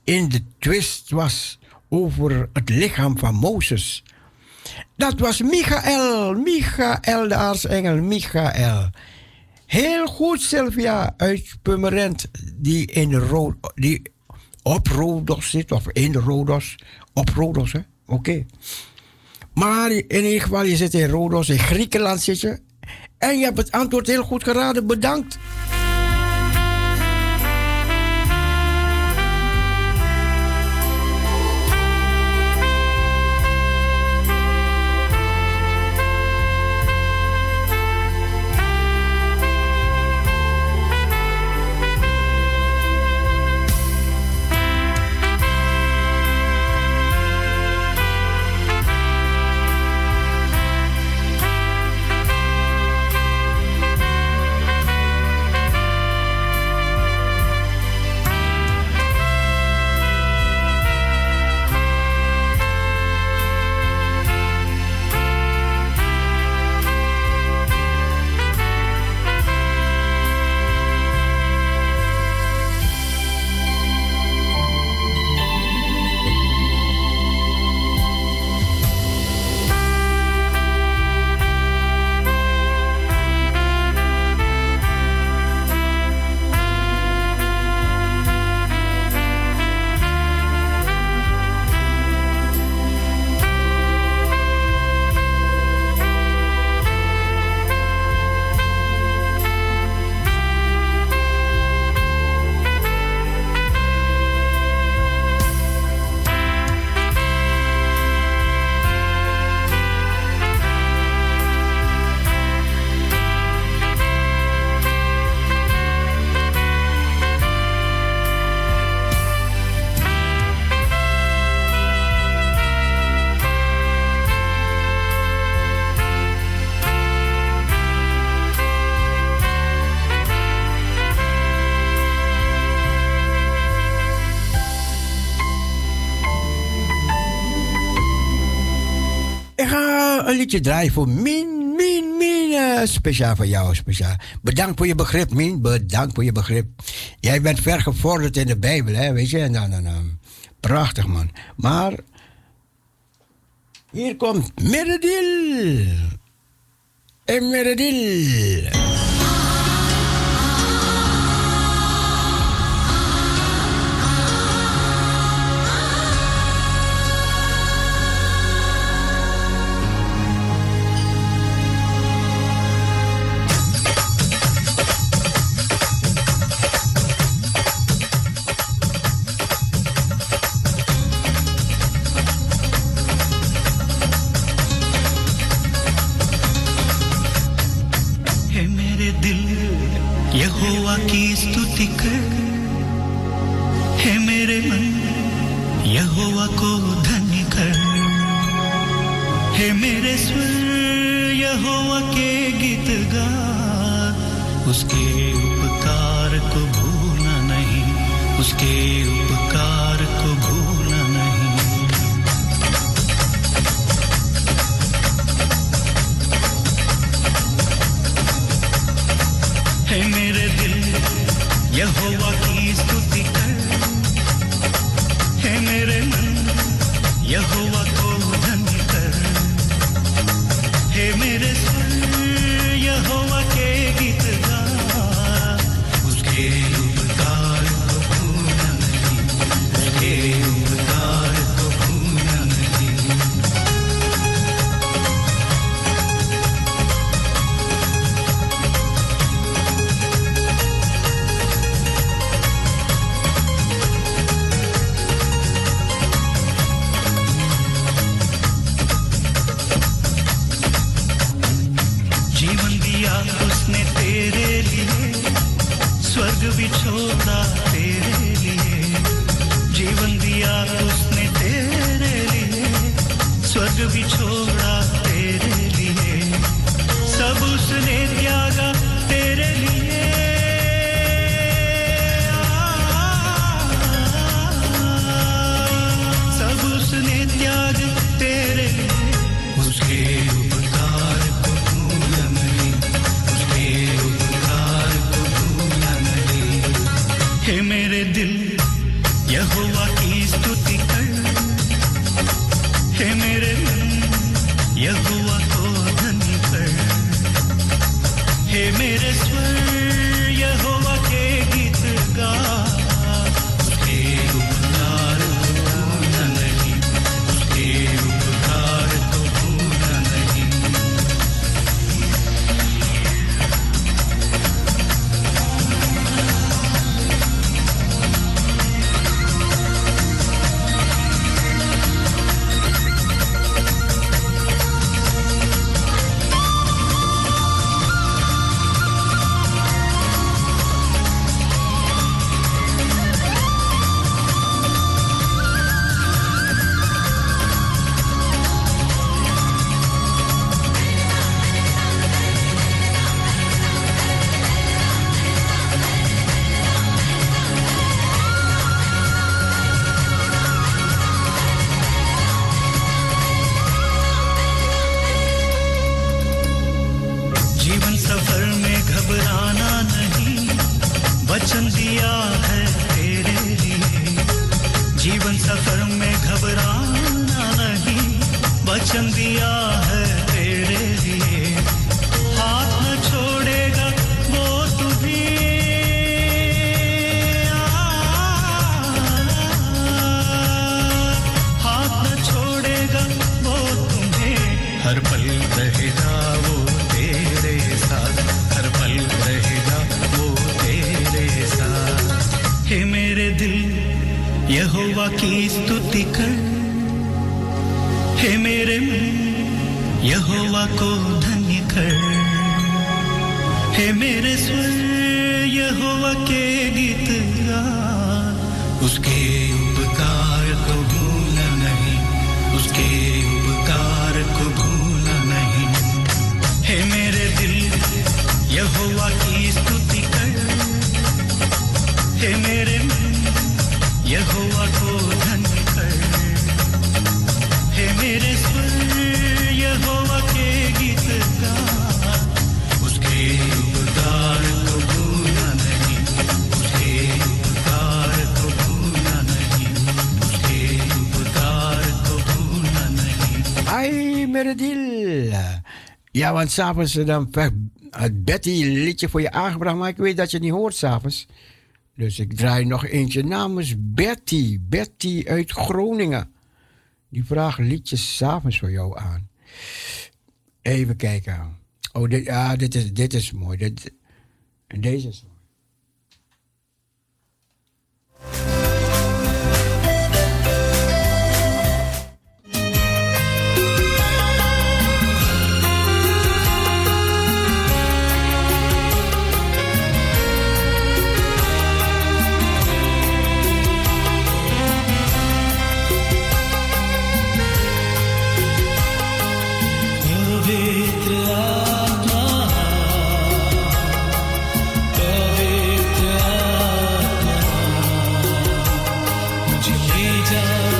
in de twist was over het lichaam van Mozes? Dat was Michael, Michael, de aartsengel Michael. Heel goed, Sylvia uit Purmerend, die, in Ro die op Rodos zit, of in Rodos, op Rodos, hè? Oké. Maar in ieder geval, je zit in Rodos, in Griekenland zit je. En je hebt het antwoord heel goed geraden. Bedankt. Je draaien voor Min, Min, Min. Eh, speciaal voor jou, speciaal. Bedankt voor je begrip, Min. Bedankt voor je begrip. Jij bent vergevorderd in de Bijbel, hè, weet je. Nou, nou, nou. Prachtig, man. Maar hier komt Meredil. En Meredil. will s'avonds eh, dan het Betty liedje voor je aangebracht, maar ik weet dat je het niet hoort s'avonds. Dus ik draai nog eentje namens Betty. Betty uit Groningen. Die vraagt liedjes s'avonds voor jou aan. Even kijken. Oh, dit, ja, dit, is, dit is mooi. Dit, en deze is Angel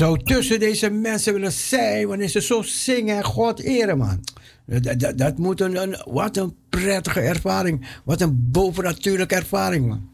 zou tussen deze mensen willen zijn wanneer ze zo zingen en God eren, man. Dat, dat, dat moet een, een- wat een prettige ervaring. Wat een bovennatuurlijke ervaring, man.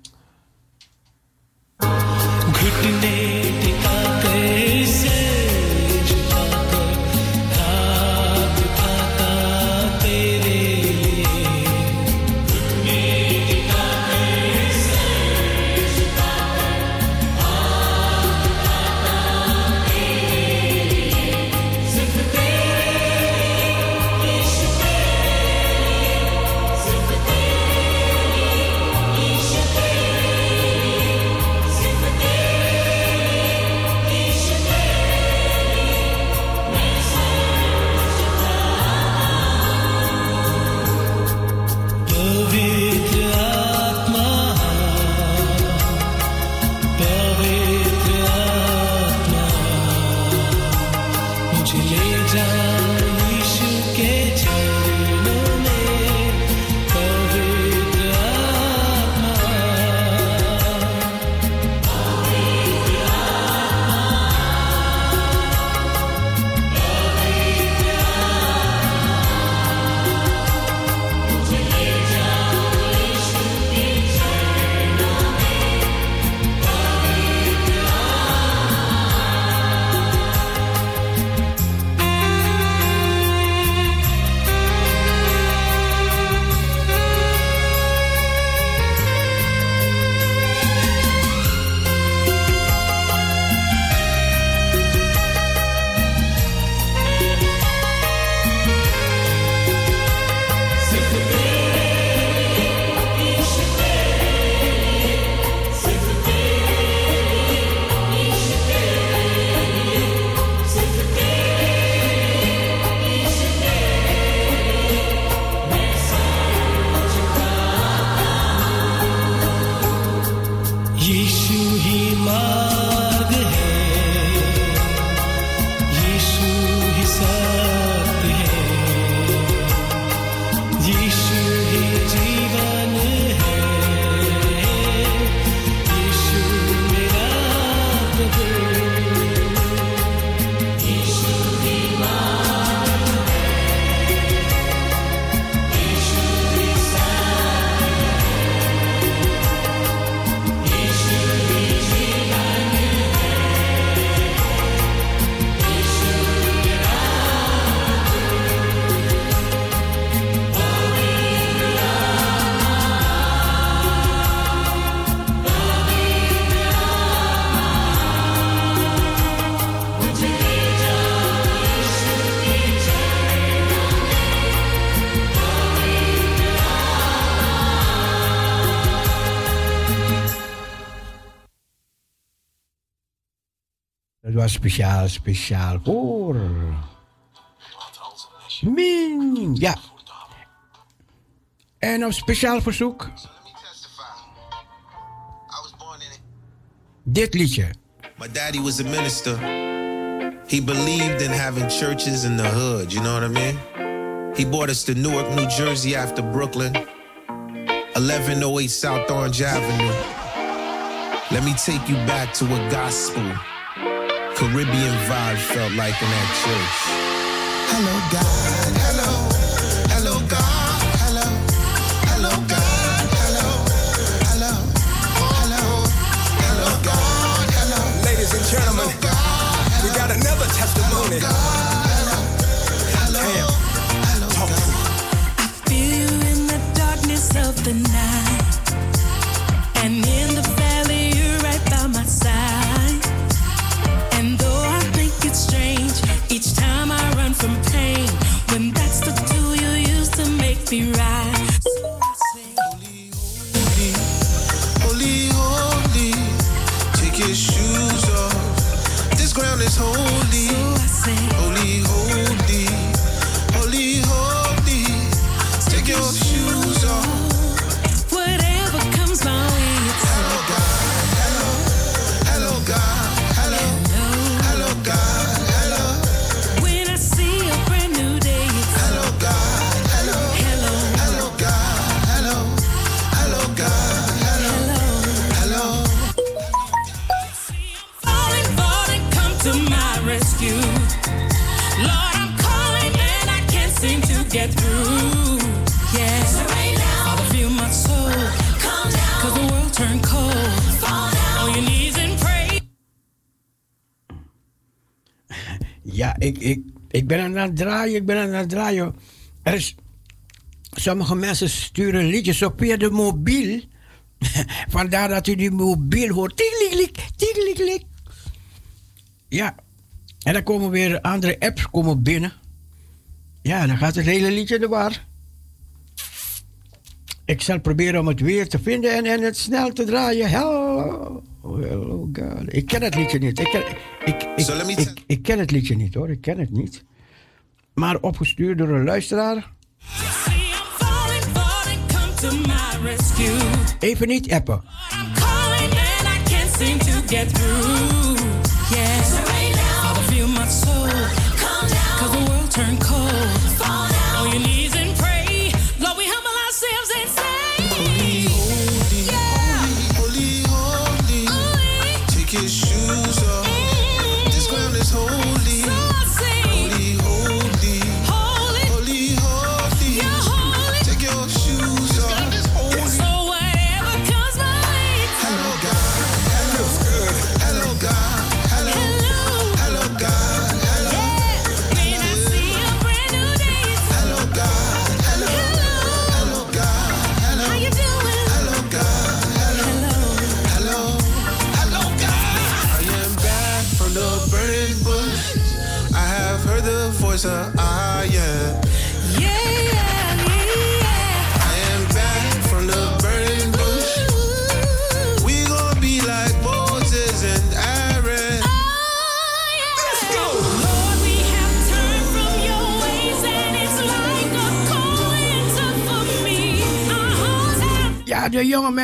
Was speciaal, speciaal voor. Min, ja. En op speciaal verzoek. Dit liedje. My daddy was a minister. He believed in having churches in the hood, you know what I mean? He brought us to Newark, New Jersey after Brooklyn. 1108 South Orange Avenue. Let me take you back to a gospel, Caribbean vibe felt like in that church. Hello, God. Hello. Hello, God. Hello. Hello, God. Hello. Hello. Hello. Hello, God. Hello. Ladies and gentlemen, we got another testimony. To make me right. Ik, ik, ik ben aan het draaien, ik ben aan het draaien. Er is, sommige mensen sturen liedjes op via de mobiel. Vandaar dat u die mobiel hoort. Tikkeliklik, tikkeliklik. Ja, en dan komen weer andere apps komen binnen. Ja, dan gaat het hele liedje de war. Ik zal proberen om het weer te vinden en, en het snel te draaien. Hello, hello God. Ik ken het liedje niet. Ik ken, ik, ik, ik, ik ken het liedje niet hoor, ik ken het niet. Maar opgestuurd door een luisteraar. Even niet appen.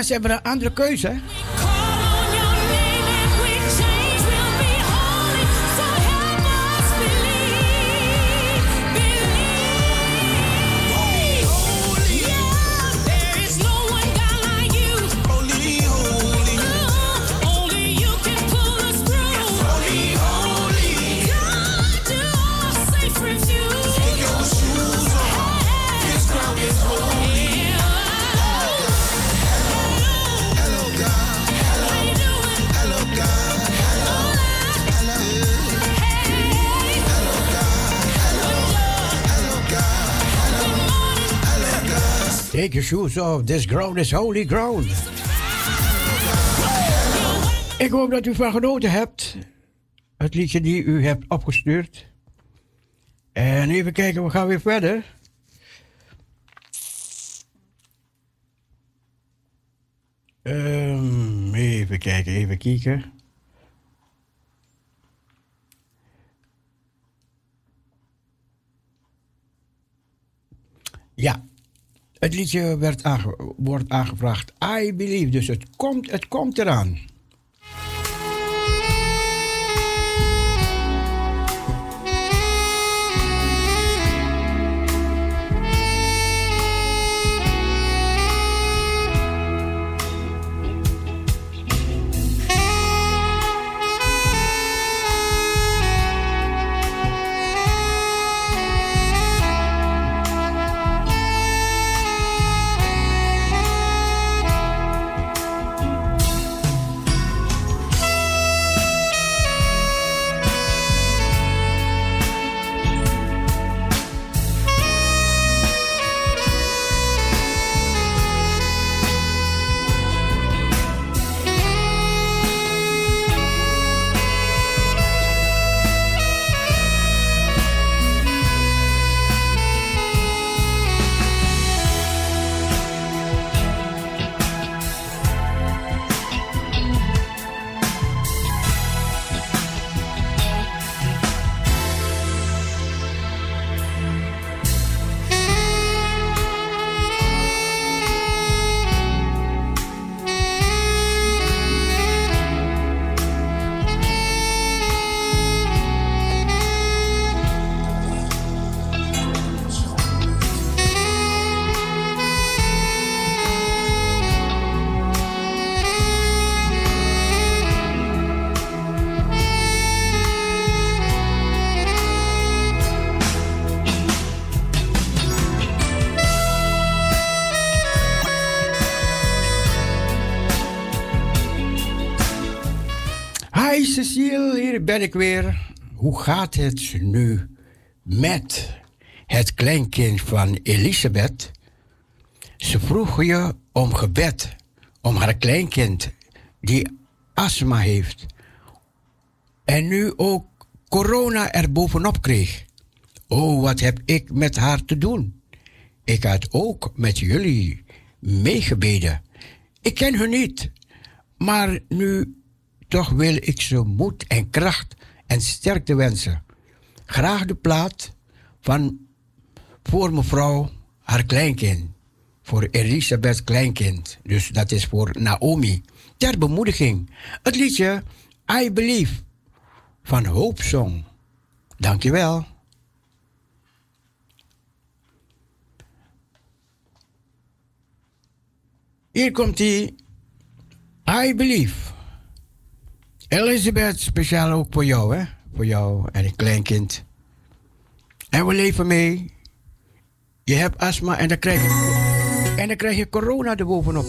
Mensen hebben een andere keuze. of This Ground is Holy Ground. Ik hoop dat u van genoten hebt. Het liedje die u hebt opgestuurd. En even kijken, we gaan weer verder. Ehm, even kijken, even kijken. Ja, het liedje werd aange- wordt aangevraagd. I believe. Dus het komt, het komt eraan. Ben ik weer. Hoe gaat het nu met het kleinkind van Elisabeth? Ze vroeg je om gebed, om haar kleinkind die astma heeft. En nu ook corona er bovenop kreeg. Oh, wat heb ik met haar te doen? Ik had ook met jullie meegebeden. Ik ken hun niet, maar nu toch wil ik ze moed en kracht en sterkte wensen. Graag de plaat van voor mevrouw haar kleinkind. Voor Elisabeth kleinkind. Dus dat is voor Naomi. Ter bemoediging. Het liedje I Believe van Hope Song. Dankjewel. Hier komt hij. I Believe. Elisabeth, speciaal ook voor jou, hè? Voor jou en een kleinkind. En we leven mee. Je hebt astma en dan krijg je, en dan krijg je corona erbovenop.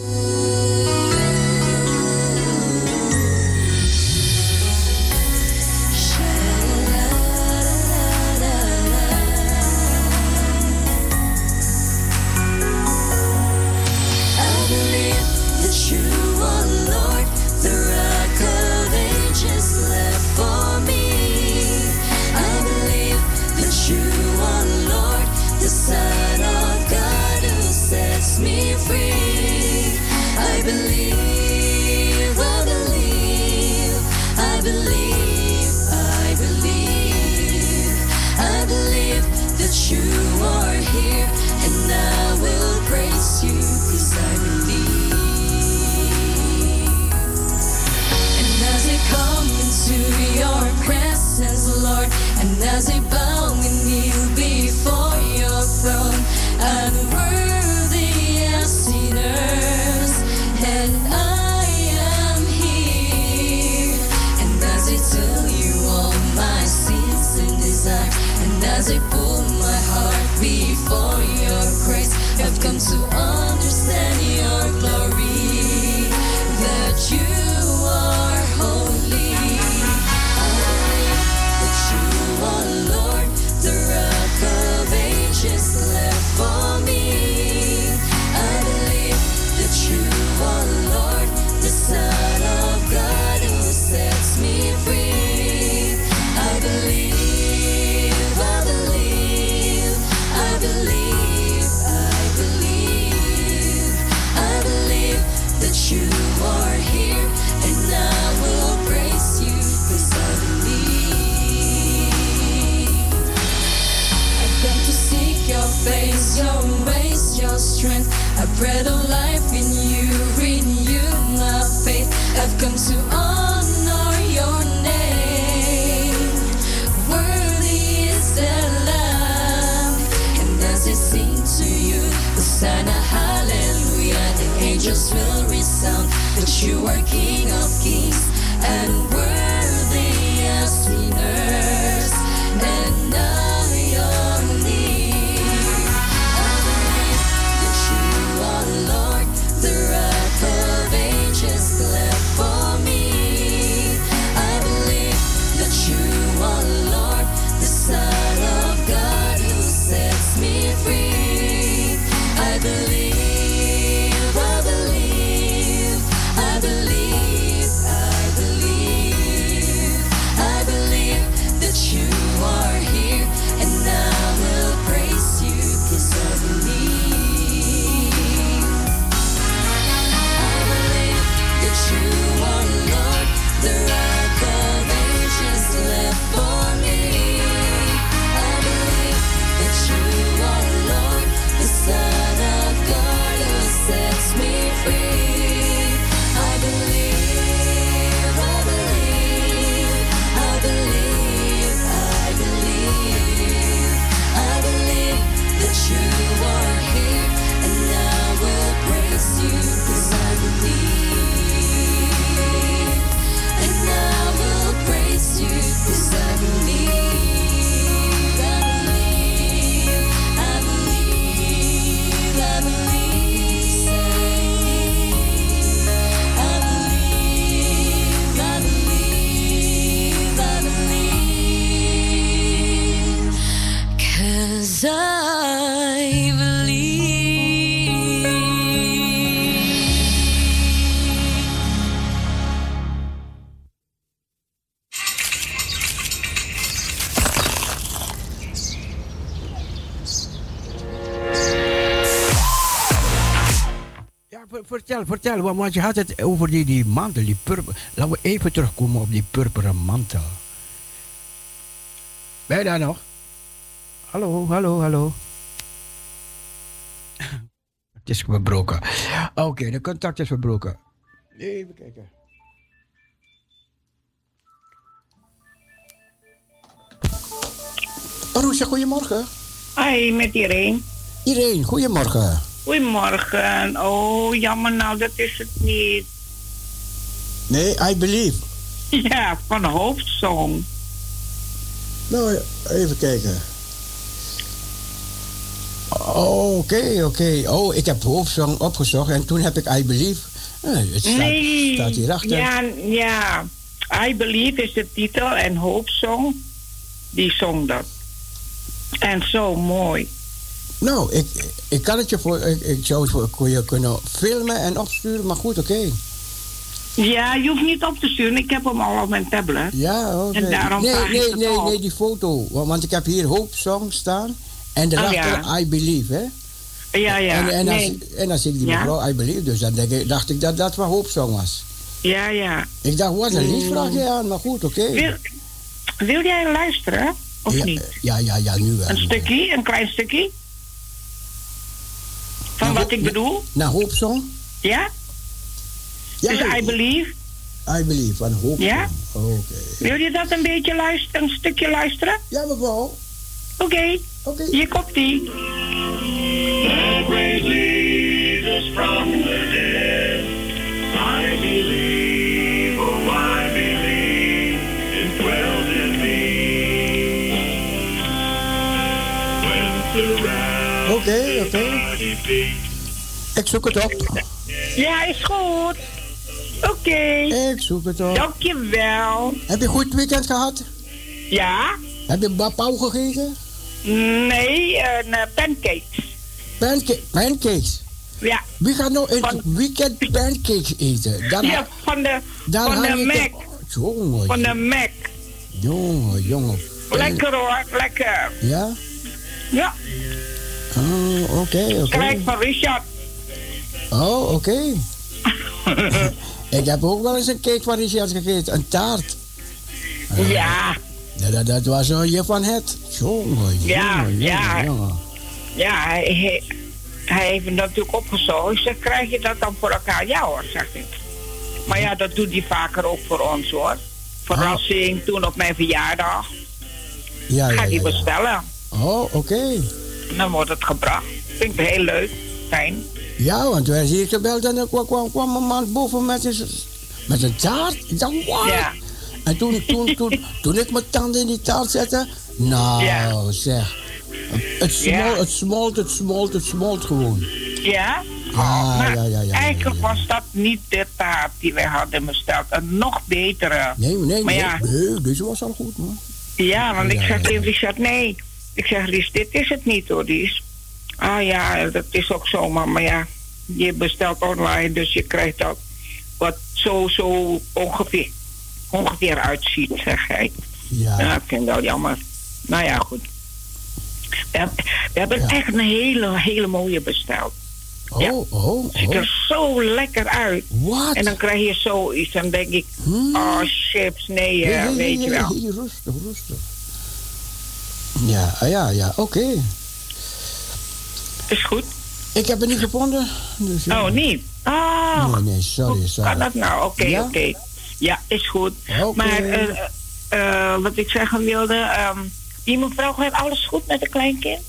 Strength. I bread of life in you, renew my faith. I've come to honor your name. Worthy is the Lamb, and as they sing to you, the sign of hallelujah, the angels will resound that you are King of kings and worthy as vertel. Want want je had het over die, die mantel, die purper. Laten we even terugkomen op die purperen mantel. Ben je daar nog? Hallo, hallo, hallo. Het is verbroken. Oké, de contact is verbroken. Even kijken. Roesje, goedemorgen. Hoi, met Irene. Irene, goedemorgen. Goedemorgen. Oh, jammer nou, dat is het niet. Nee, I believe. Ja, van hoofdsong. Nou, even kijken. Oh, Oké, oké. Oh, ik heb hoofdzang opgezocht en toen heb ik I Believe. Eh, het staat, nee. staat hierachter. Ja, ja. I Believe is de titel en Hoopsong, die zong dat. En zo mooi. Nou, ik, ik kan het je voor. Ik, ik zou het voor je kunnen filmen en opsturen, maar goed, oké. Ja, je hoeft niet op te sturen. Ik heb hem al op mijn tablet. Ja, oké. En daarom nee, nee, nee, op. nee, die foto. Want, want ik heb hier Hoopsong staan en daarachter Oh, ja. I Believe, hè? Ja, ja. En, en, nee. als, en dan zie ik die Ja? mevrouw I Believe, dus dan denk ik, dacht ik dat dat wel Hoopsong was. Ja, ja. Ik dacht, wat een Mm. liedvraagje aan, maar goed, oké. Wil, wil jij luisteren? Of ja, niet? Ja, ja, ja, nu wel. Een stukje, een klein stukje? Van Nou, wat ik bedoel? Naar Hoopsong? Ja? Ja, dus I believe. I Believe, van Hoopsong. Ja? Oké. Wil je dat een beetje luisteren, een stukje luisteren? Ja, mevrouw. Oké. Oké. Hier komt die. Jesus from the Oké, oké. Ik zoek het op. Ja, is goed. Oké. Ik zoek het op. Dankjewel. Heb je een goed weekend gehad? Ja? Heb je bapau gegeten? Nee, een eh, pancakes. Panca pancakes? Ja. Wie gaat nou het weekend pancakes eten? Dan, Ja, van de, dan van de Mac. Jongen, Van de Mac. jongen, jongen. Lekker hoor, lekker. Ja? Ja, Oh, oké, oké. krijg van Richard. Oh, oké. ik heb ook wel eens een cake van Richard gegeten. Een taart. Ja. Ja, dat, dat was een je van het. Jongen, Ja, jongen, ja. jongen. Ja, hij, hij, heeft het natuurlijk opgezocht. Ik zeg, krijg je dat dan voor elkaar? Ja hoor, zegt hij. Maar ja, dat doet hij vaker ook voor ons hoor. Verrassing, toen op mijn verjaardag. Ja, ja, Ga die ja, ja. bestellen. Oh, oké. Dan wordt het gebracht. Vind ik heel leuk. Fijn. Ja, want wij zie ik gebeld en er kwam, kwam, een man boven met een, met taart. Ik dacht, wat? Ja. En toen, toen, toen, toen ik mijn tanden in die taart zette, nou zeg. Het smolt, Ja. het smolt, het smolt, het smolt gewoon. Ja? Ja, maar ja, ja, ja, eigenlijk was dat niet de taart die wij hadden besteld. Een nog betere. Nee, nee, maar nee, ja, nee, deze was al goed, man. ja, want ik ja. tegen Richard, nee. Ik zeg, Ries, dit is het niet hoor, Ries. Ah ja, dat is ook zo, maar, ja, je bestelt online, dus je krijgt dat wat zo, zo ongeveer, ongeveer uitziet, zeg hij. Ja. Ja, ik vind dat jammer. Nou ja, goed. We hebben, we hebben echt een hele, hele mooie besteld. Oh, Ja. oh, Ziet oh. er zo lekker uit. Wat? En dan krijg je zoiets. Dan denk ik, oh chips, nee, weet je wel. rustig, rustig. Ja, ah, ja, ja, oké. Is goed. Ik heb het niet gevonden. Dus, ja. Oh, niet? Ah, Nee, nee, sorry, sorry. kan dat nou? Oké, Ja? oké. Ja, is goed. Maar eh, eh, wat ik zeggen wilde, die mevrouw gaat alles goed met de kleinkind?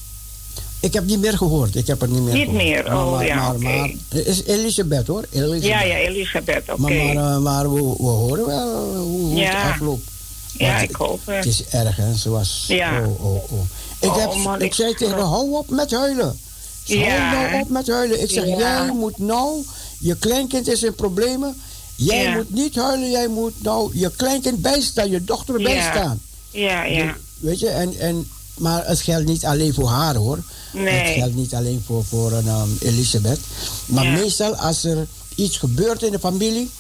Ik heb niet meer gehoord. Ik heb het niet meer Niet gehoord. meer? Oh, maar, ja, maar, maar- is Elisabeth hoor. Elisabeth. Ja, ja, Elisabeth, oké. Maar, maar, eh, maar we, we horen wel hoe, hoe Ja. het afloopt. Ja, ik hoop het. Het is erg, hè? Ze was. Ja. Oh, oh, oh. Ik, Oh, heb, man, ik ik- zei tegen haar: hou op met huilen. Hou Ja. nou op met huilen. Ik zeg: Ja. jij moet nou, je kleinkind is in problemen. Jij Ja. moet niet huilen, jij moet nou je kleinkind bijstaan, je dochter bijstaan. Ja, ja. Weet je, en, en, maar het geldt niet alleen voor haar hoor. Nee. Het geldt niet alleen voor, voor een, um, Elisabeth. Maar meestal als er iets gebeurt in de familie.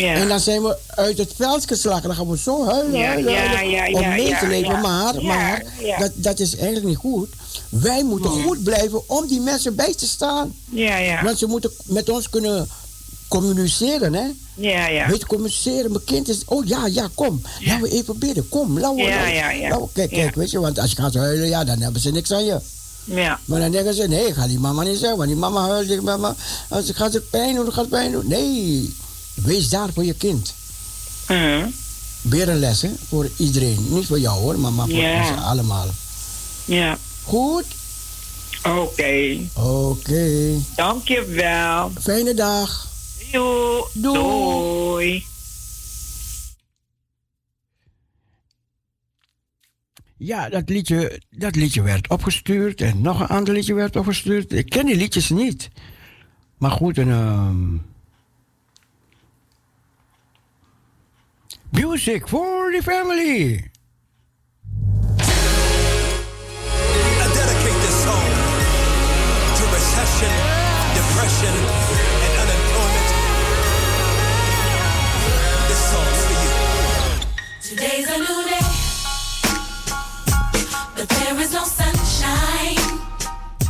Ja. En dan zijn we uit het veld geslagen. Dan gaan we zo huilen, Ja, huilen, ja, huilen, ja, om mee te leven. Maar. Dat, dat is eigenlijk niet goed. Wij moeten goed blijven om die mensen bij te staan. Ja, ja. Want ze moeten met ons kunnen communiceren, hè? Ja, ja. Weet je, communiceren. Mijn kind is, oh ja, ja, kom. Laten we even bidden. Kom, laten we. Ja, laten we- ja, ja. laten we- kijk, kijk, weet je, want als je gaat huilen, ja, dan hebben ze niks aan je. Ja. Maar dan denken ze, nee, ga die mama niet zeggen, want die mama huilt. Ik, mama, als gaat het pijn doen, dan gaat pijn doen. Nee, wees daar voor je kind. Mhm. Weer een les, hè, voor iedereen. Niet voor jou hoor, maar, maar voor ons allemaal. Ja. Goed? Oké. Oké. Dankjewel. Fijne dag. Doei. Doei. Ja, dat liedje, dat liedje werd opgestuurd en nog een ander liedje werd opgestuurd. Ik ken die liedjes niet. Maar goed, een. ehm, Music for the family. I dedicate this song to recession, depression, and unemployment. This song's for you. Today's a new day, but there is no sunshine.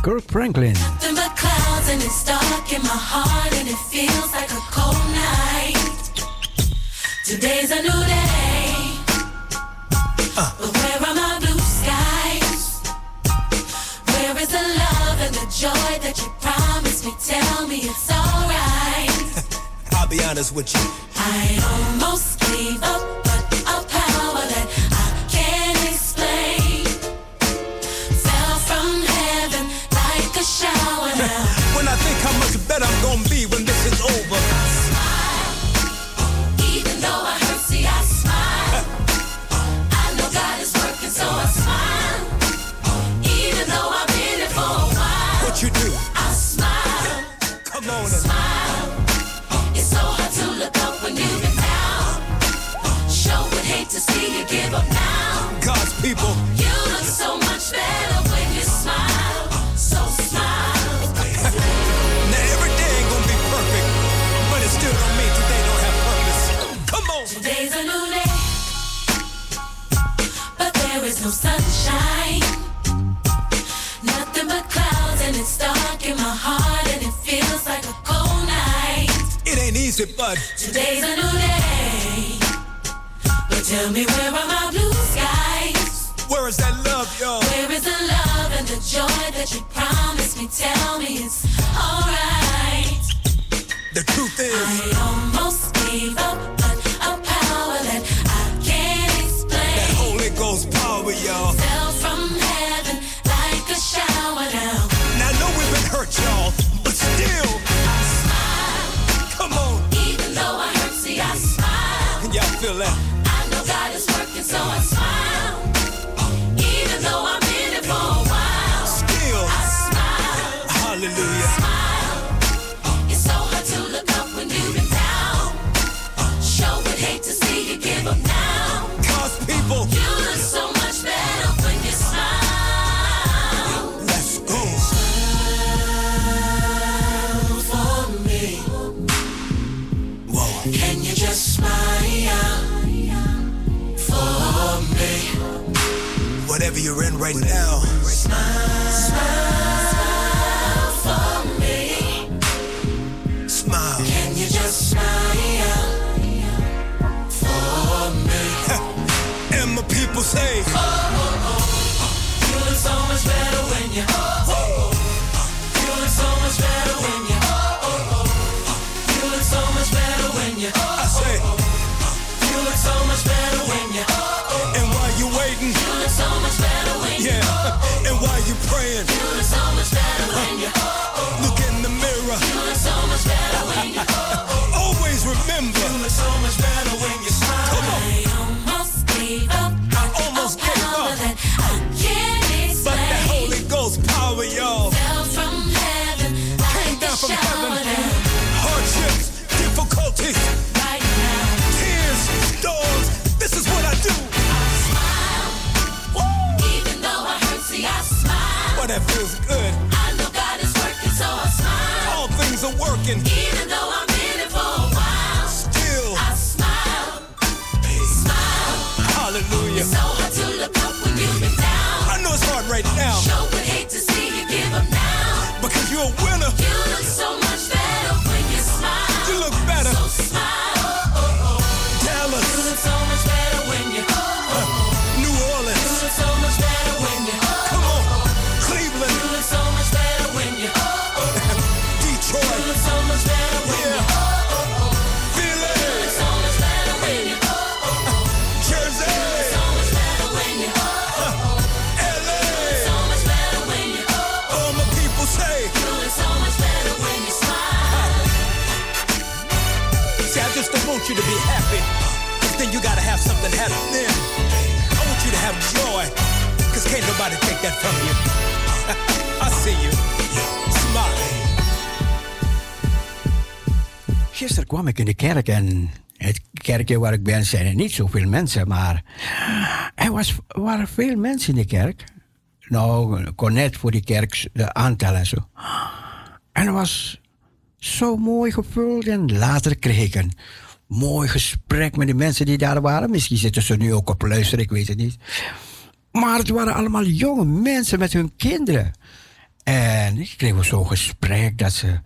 Kirk Franklin. Nothing but clouds, and it's dark in my heart, and it feels like a cold night. Today's a new day, uh. but where are my blue skies? Where is the love and the joy that you promised me? Tell me it's alright. I'll be honest with you. I almost gave up, people. You look so much better when you smile. So smile. Now every day ain't gonna be perfect, but it still don't mean today don't have purpose. Come on. Today's a new day, but there is no sunshine. Nothing but clouds, and it's dark in my heart, and it feels like a cold night. It ain't easy, but Today's a new day, but tell me where are my blue skies? Where is that love, y'all? Where is the love and the joy that you promised me? Tell me it's alright. The truth is, I almost gave up, but a power that I can't explain that Holy Ghost power, y'all. fell from heaven like a shower down. Now I know we've been hurt, y'all, but still, I smile, come on. even though I hurt. See, I smile. Y'all feel that? Right now, Smile smile for me. smile. Can you just smile for me? And my people say, kwam ik in de kerk en het kerkje waar ik ben zijn er niet zoveel mensen, maar er was, waren veel mensen in de kerk. Nou, ik kon net voor die kerk de aantallen en zo. En het was zo mooi gevuld en later kreeg ik een mooi gesprek met de mensen die daar waren. Misschien zitten ze nu ook op luisteren, ik weet het niet. Maar het waren allemaal jonge mensen met hun kinderen. En ik kreeg zo'n gesprek dat ze...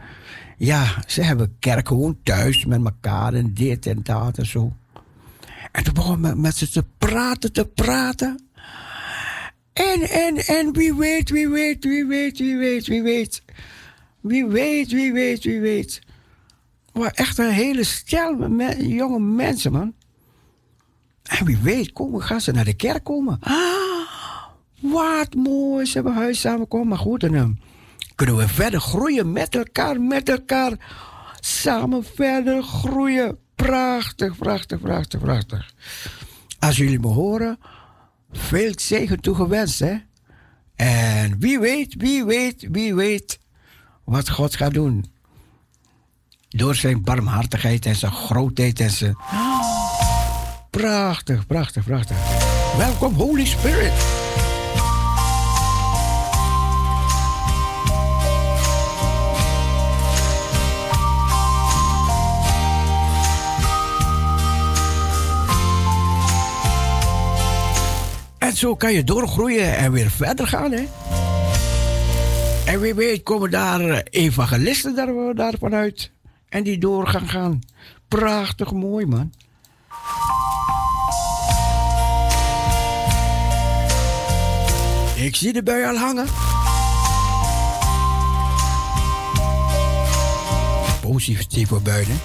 Ja, ze hebben kerk gewoon thuis met elkaar en dit en dat en zo. En toen begon met, met ze te praten, te praten. En, en, en wie weet, wie weet, wie weet, wie weet, wie weet. Wie weet, wie weet, wie weet. Maar echt een hele stel me- jonge mensen, man. En wie weet, komen, gaan ze naar de kerk komen. Ah, wat mooi, ze hebben huis samenkomen. Maar goed, en dan kunnen we verder groeien met elkaar, met elkaar. Samen verder groeien. Prachtig, prachtig, prachtig, prachtig. Als jullie me horen, veel zegen toegewenst, hè. En wie weet, wie weet, wie weet wat God gaat doen. Door zijn barmhartigheid en zijn grootheid en zijn... Prachtig, prachtig, prachtig. Welkom, Holy Spirit. Zo kan je doorgroeien en weer verder gaan, hè. En wie weet komen daar eh, evangelisten daar, daarvan uit. En die door gaan gaan. Prachtig mooi, man. Ik zie de bui al hangen. Positieve buien.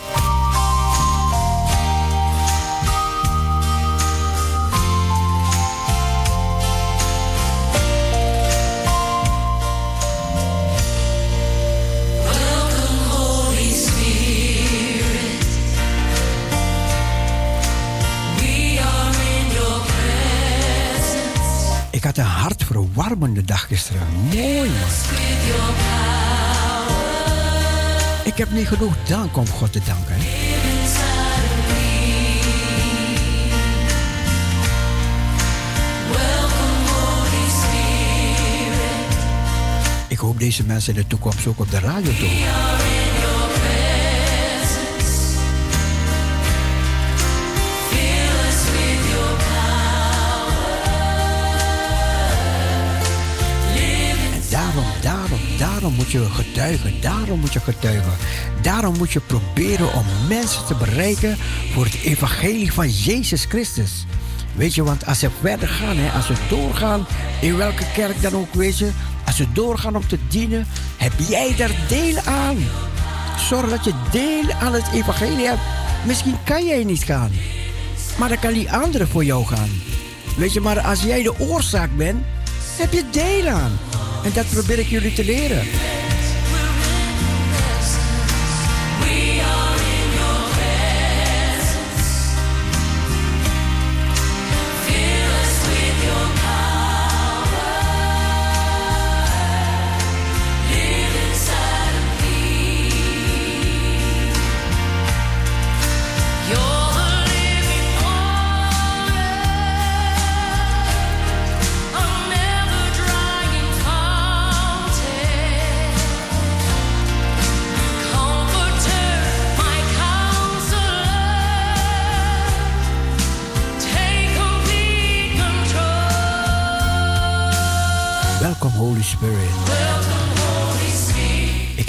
Had een hartverwarmende dag gisteren. Mooi man. Ik heb niet genoeg dank om God te danken. Ik hoop deze mensen in de toekomst ook op de radio te horen. Daarom, moet je getuigen. Daarom moet je getuigen. Daarom moet je proberen om mensen te bereiken voor het evangelie van Jezus Christus. Weet je, want als ze verder gaan, hè, als ze doorgaan, in welke kerk dan ook, weet je, als ze doorgaan om te dienen, heb jij daar deel aan. Zorg dat je deel aan het evangelie hebt. Misschien kan jij niet gaan, maar dan kan die andere voor jou gaan. Weet je, maar als jij de oorzaak bent, heb je deel aan. En dat probeer ik jullie te leren.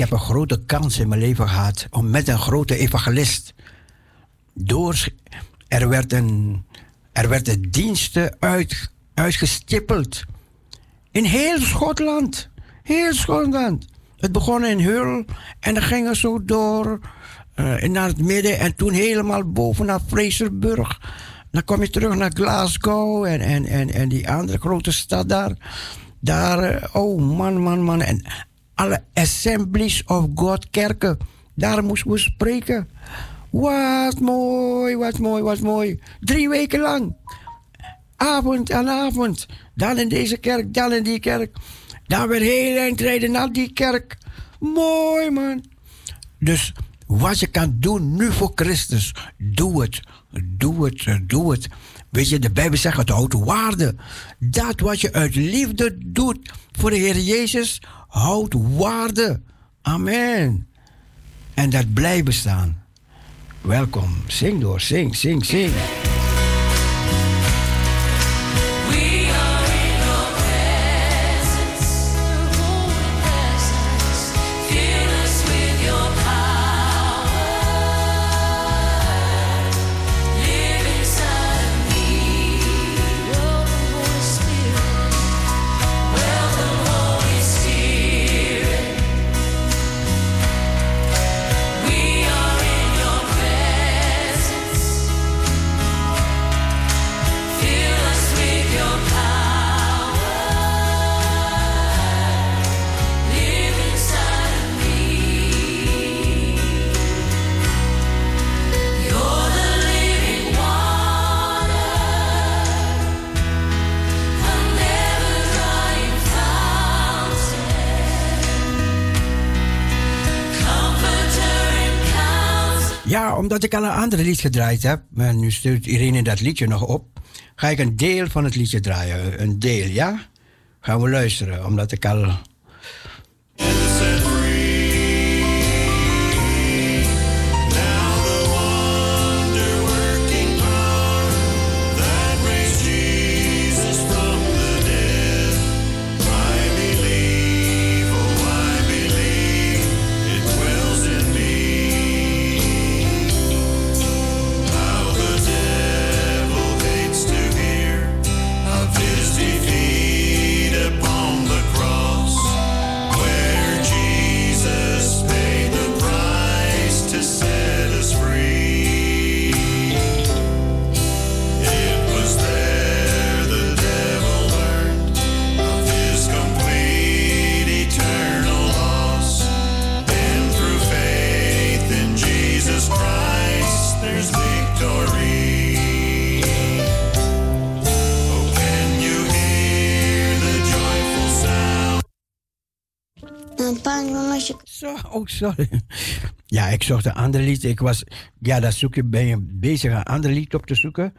Heb een grote kans in mijn leven gehad om met een grote evangelist door. Er werd een, er werden diensten uit, uitgestippeld. In heel Schotland. Heel Schotland. Het begon in Hull en dan ging het zo door eh, naar het midden en toen helemaal boven naar Fraserburg. Dan kom je terug naar Glasgow en, en, en, en die andere grote stad daar. Daar, eh, oh man, man, man. En alle Assemblies of God kerken, daar moesten we spreken. Wat mooi, wat mooi, wat mooi. Drie weken lang. Avond aan avond. Dan in deze kerk, dan in die kerk. Dan weer heel eind rijden naar die kerk. Mooi man. Dus wat je kan doen nu voor Christus, doe het. Doe het, eh, doe het. Weet je, de Bijbel zegt het houdt waarde. Dat wat je uit liefde doet voor de Heer Jezus, houdt waarde. Amen. En dat blijft bestaan. Welkom. Zing door, zing, zing, zing. Omdat ik al een ander lied gedraaid heb, en nu stuurt Irene dat liedje nog op, ga ik een deel van het liedje draaien. Een deel, ja? Gaan we luisteren, omdat ik al. oh, sorry. Ja, ik zocht een ander lied. Ik was, ja, dat zoek je, ben je bezig een ander lied op te zoeken.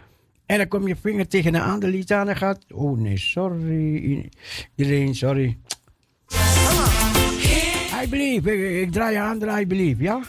En dan kom je vinger tegen een ander lied aan en gaat... Oh nee, sorry. Iedereen, sorry. I believe. Ik, ik draai een draai I ja?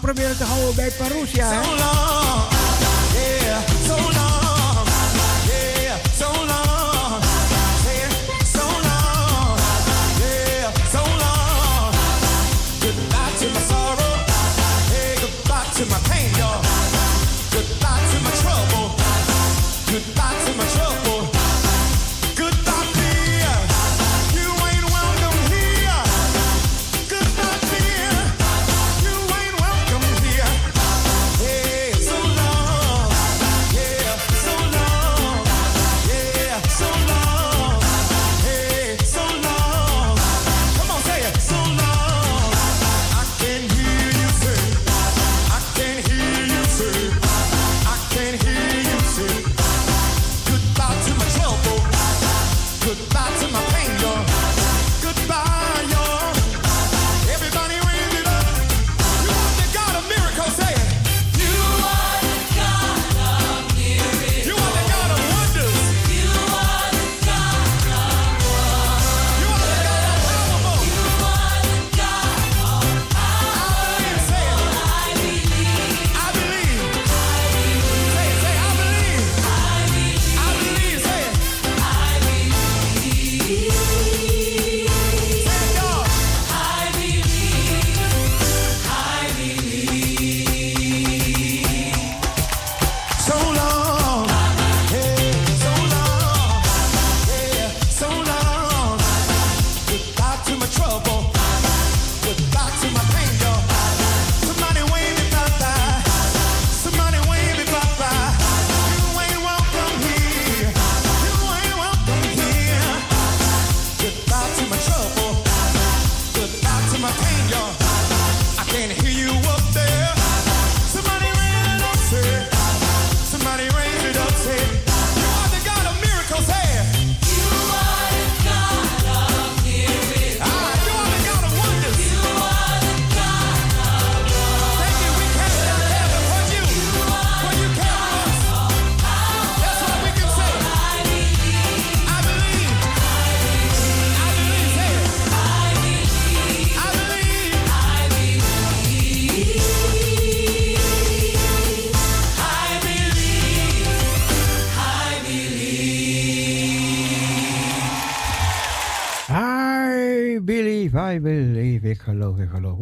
proberen te houden bij Parousia.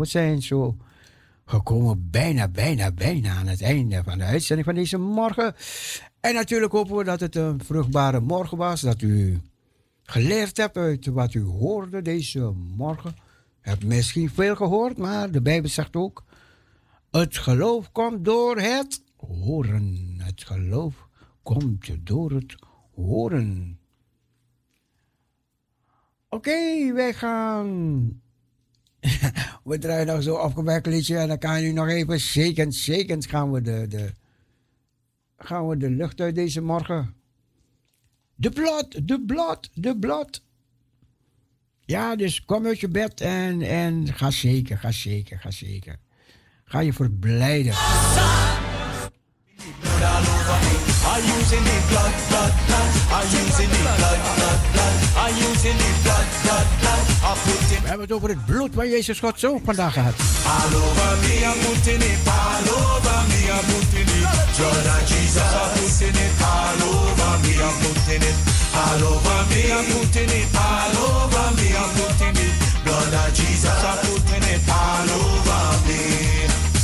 We zijn zo gekomen bijna, bijna, bijna aan het einde van de uitzending van deze morgen. En natuurlijk hopen we dat het een vruchtbare morgen was. Dat u geleerd hebt uit wat u hoorde deze morgen. Hebt misschien veel gehoord, maar de Bijbel zegt ook... Het geloof komt door het horen. Het geloof komt door het horen. Oké, wij gaan. we draaien nog zo opgewekt liedje en dan kan u nog even zekend, zekend gaan we de, de, gaan we de lucht uit deze morgen. De blad, de blad, de blad. Ja, dus kom uit je bed en, en ga zeker, ga zeker, ga zeker. Ga je verblijden. I We hebben het over het bloed van Jezus God zo vandaag gehad.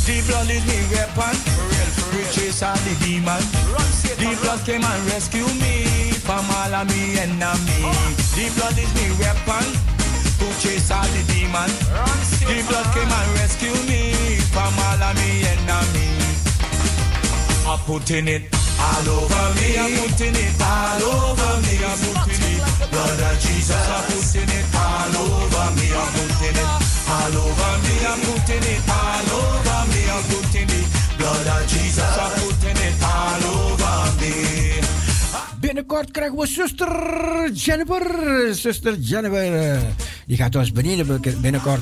The blood is me weapon. We chase all the demon. The blood came and rescue me from all of me enemies. The blood is me weapon to chase all the demon. The blood came and rescue me from all of me enemies. I'm putting it all over me. I'm putting it all over me. I'm putting it. Blood of Jesus. I'm putting it all over me. I'm putting it all over me. I'm putting it all over me. I'm putting it. Blood of Jesus. I'm putting it all over me. Binnenkort krijgen we zuster Jennifer. Zuster Jennifer. Die gaat ons bedienen binnenkort.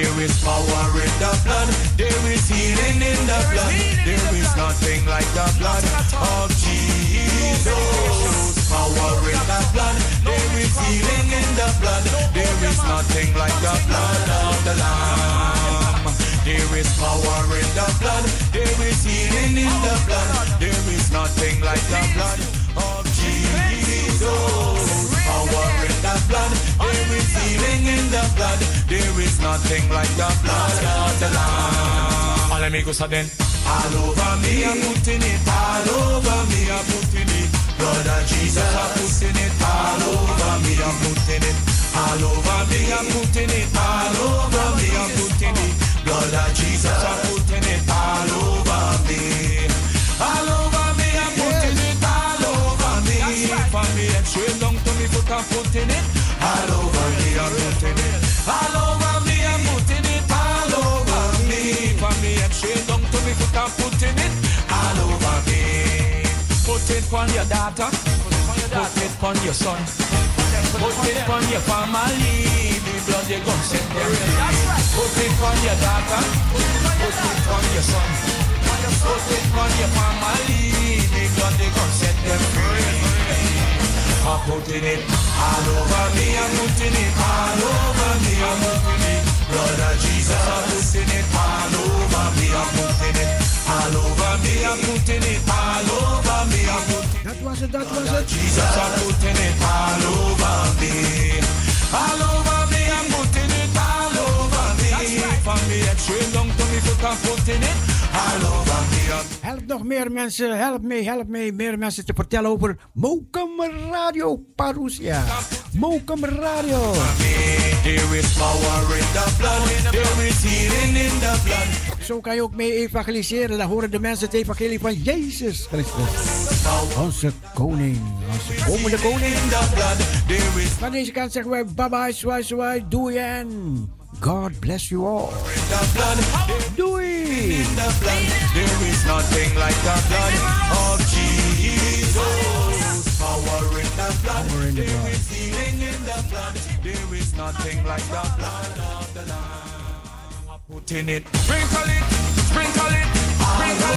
There is power in the blood. There is healing in the blood. There is nothing like the blood of Jesus. Power in the blood. There is healing in the blood. There is nothing like the blood of the Lamb. There is power in the blood. There is healing in the blood. There is nothing like the blood of Jesus. The blood. There is healing in the blood. There is nothing like the blood of the Lamb. All amigos are then. All over me, I'm putting it all over me, I'm putting it. Blood of Jesus, I'm putting it all over me, I'm putting it all over me, I'm putting it all over me, I'm putting it. Blood of Jesus, I'm putting it all over me. All over me, I'm putting it all over me. From me head straight down to me foot, I'm putting it Put it on your daughter, put it on your son, put it on your family. The blood you gon' set them. Put it on your daughter, put it on your son, put it on your family. The blood you gon' set them free. I'm putting it all over me. I'm putting it all over me. I'm putting it. Blood of Jesus. I'm putting it all over me. I'm putting it all over me. I'm putting it all over. Dat was het, dat was het. Jesus. I'm putting it all over me. All over me. I'm putting it all over me. From me straight down to me foot. I'm putting it Help nog meer mensen, help mee, help mee, meer mensen te vertellen over Mokum Radio Parousia. Mokum Radio. Zo kan je ook mee evangeliseren. Dan horen de mensen het evangelie van Jezus Christus. Onze koning, onze komende koning. Van deze kant zeggen wij bye bye, swai swai, doei en God bless you all. Doei! There is nothing like the blood of Jesus. Power in the blood. There is healing in the blood. There is nothing like the blood of the Lamb. Put in it, sprinkle it, sprinkle it, sprinkle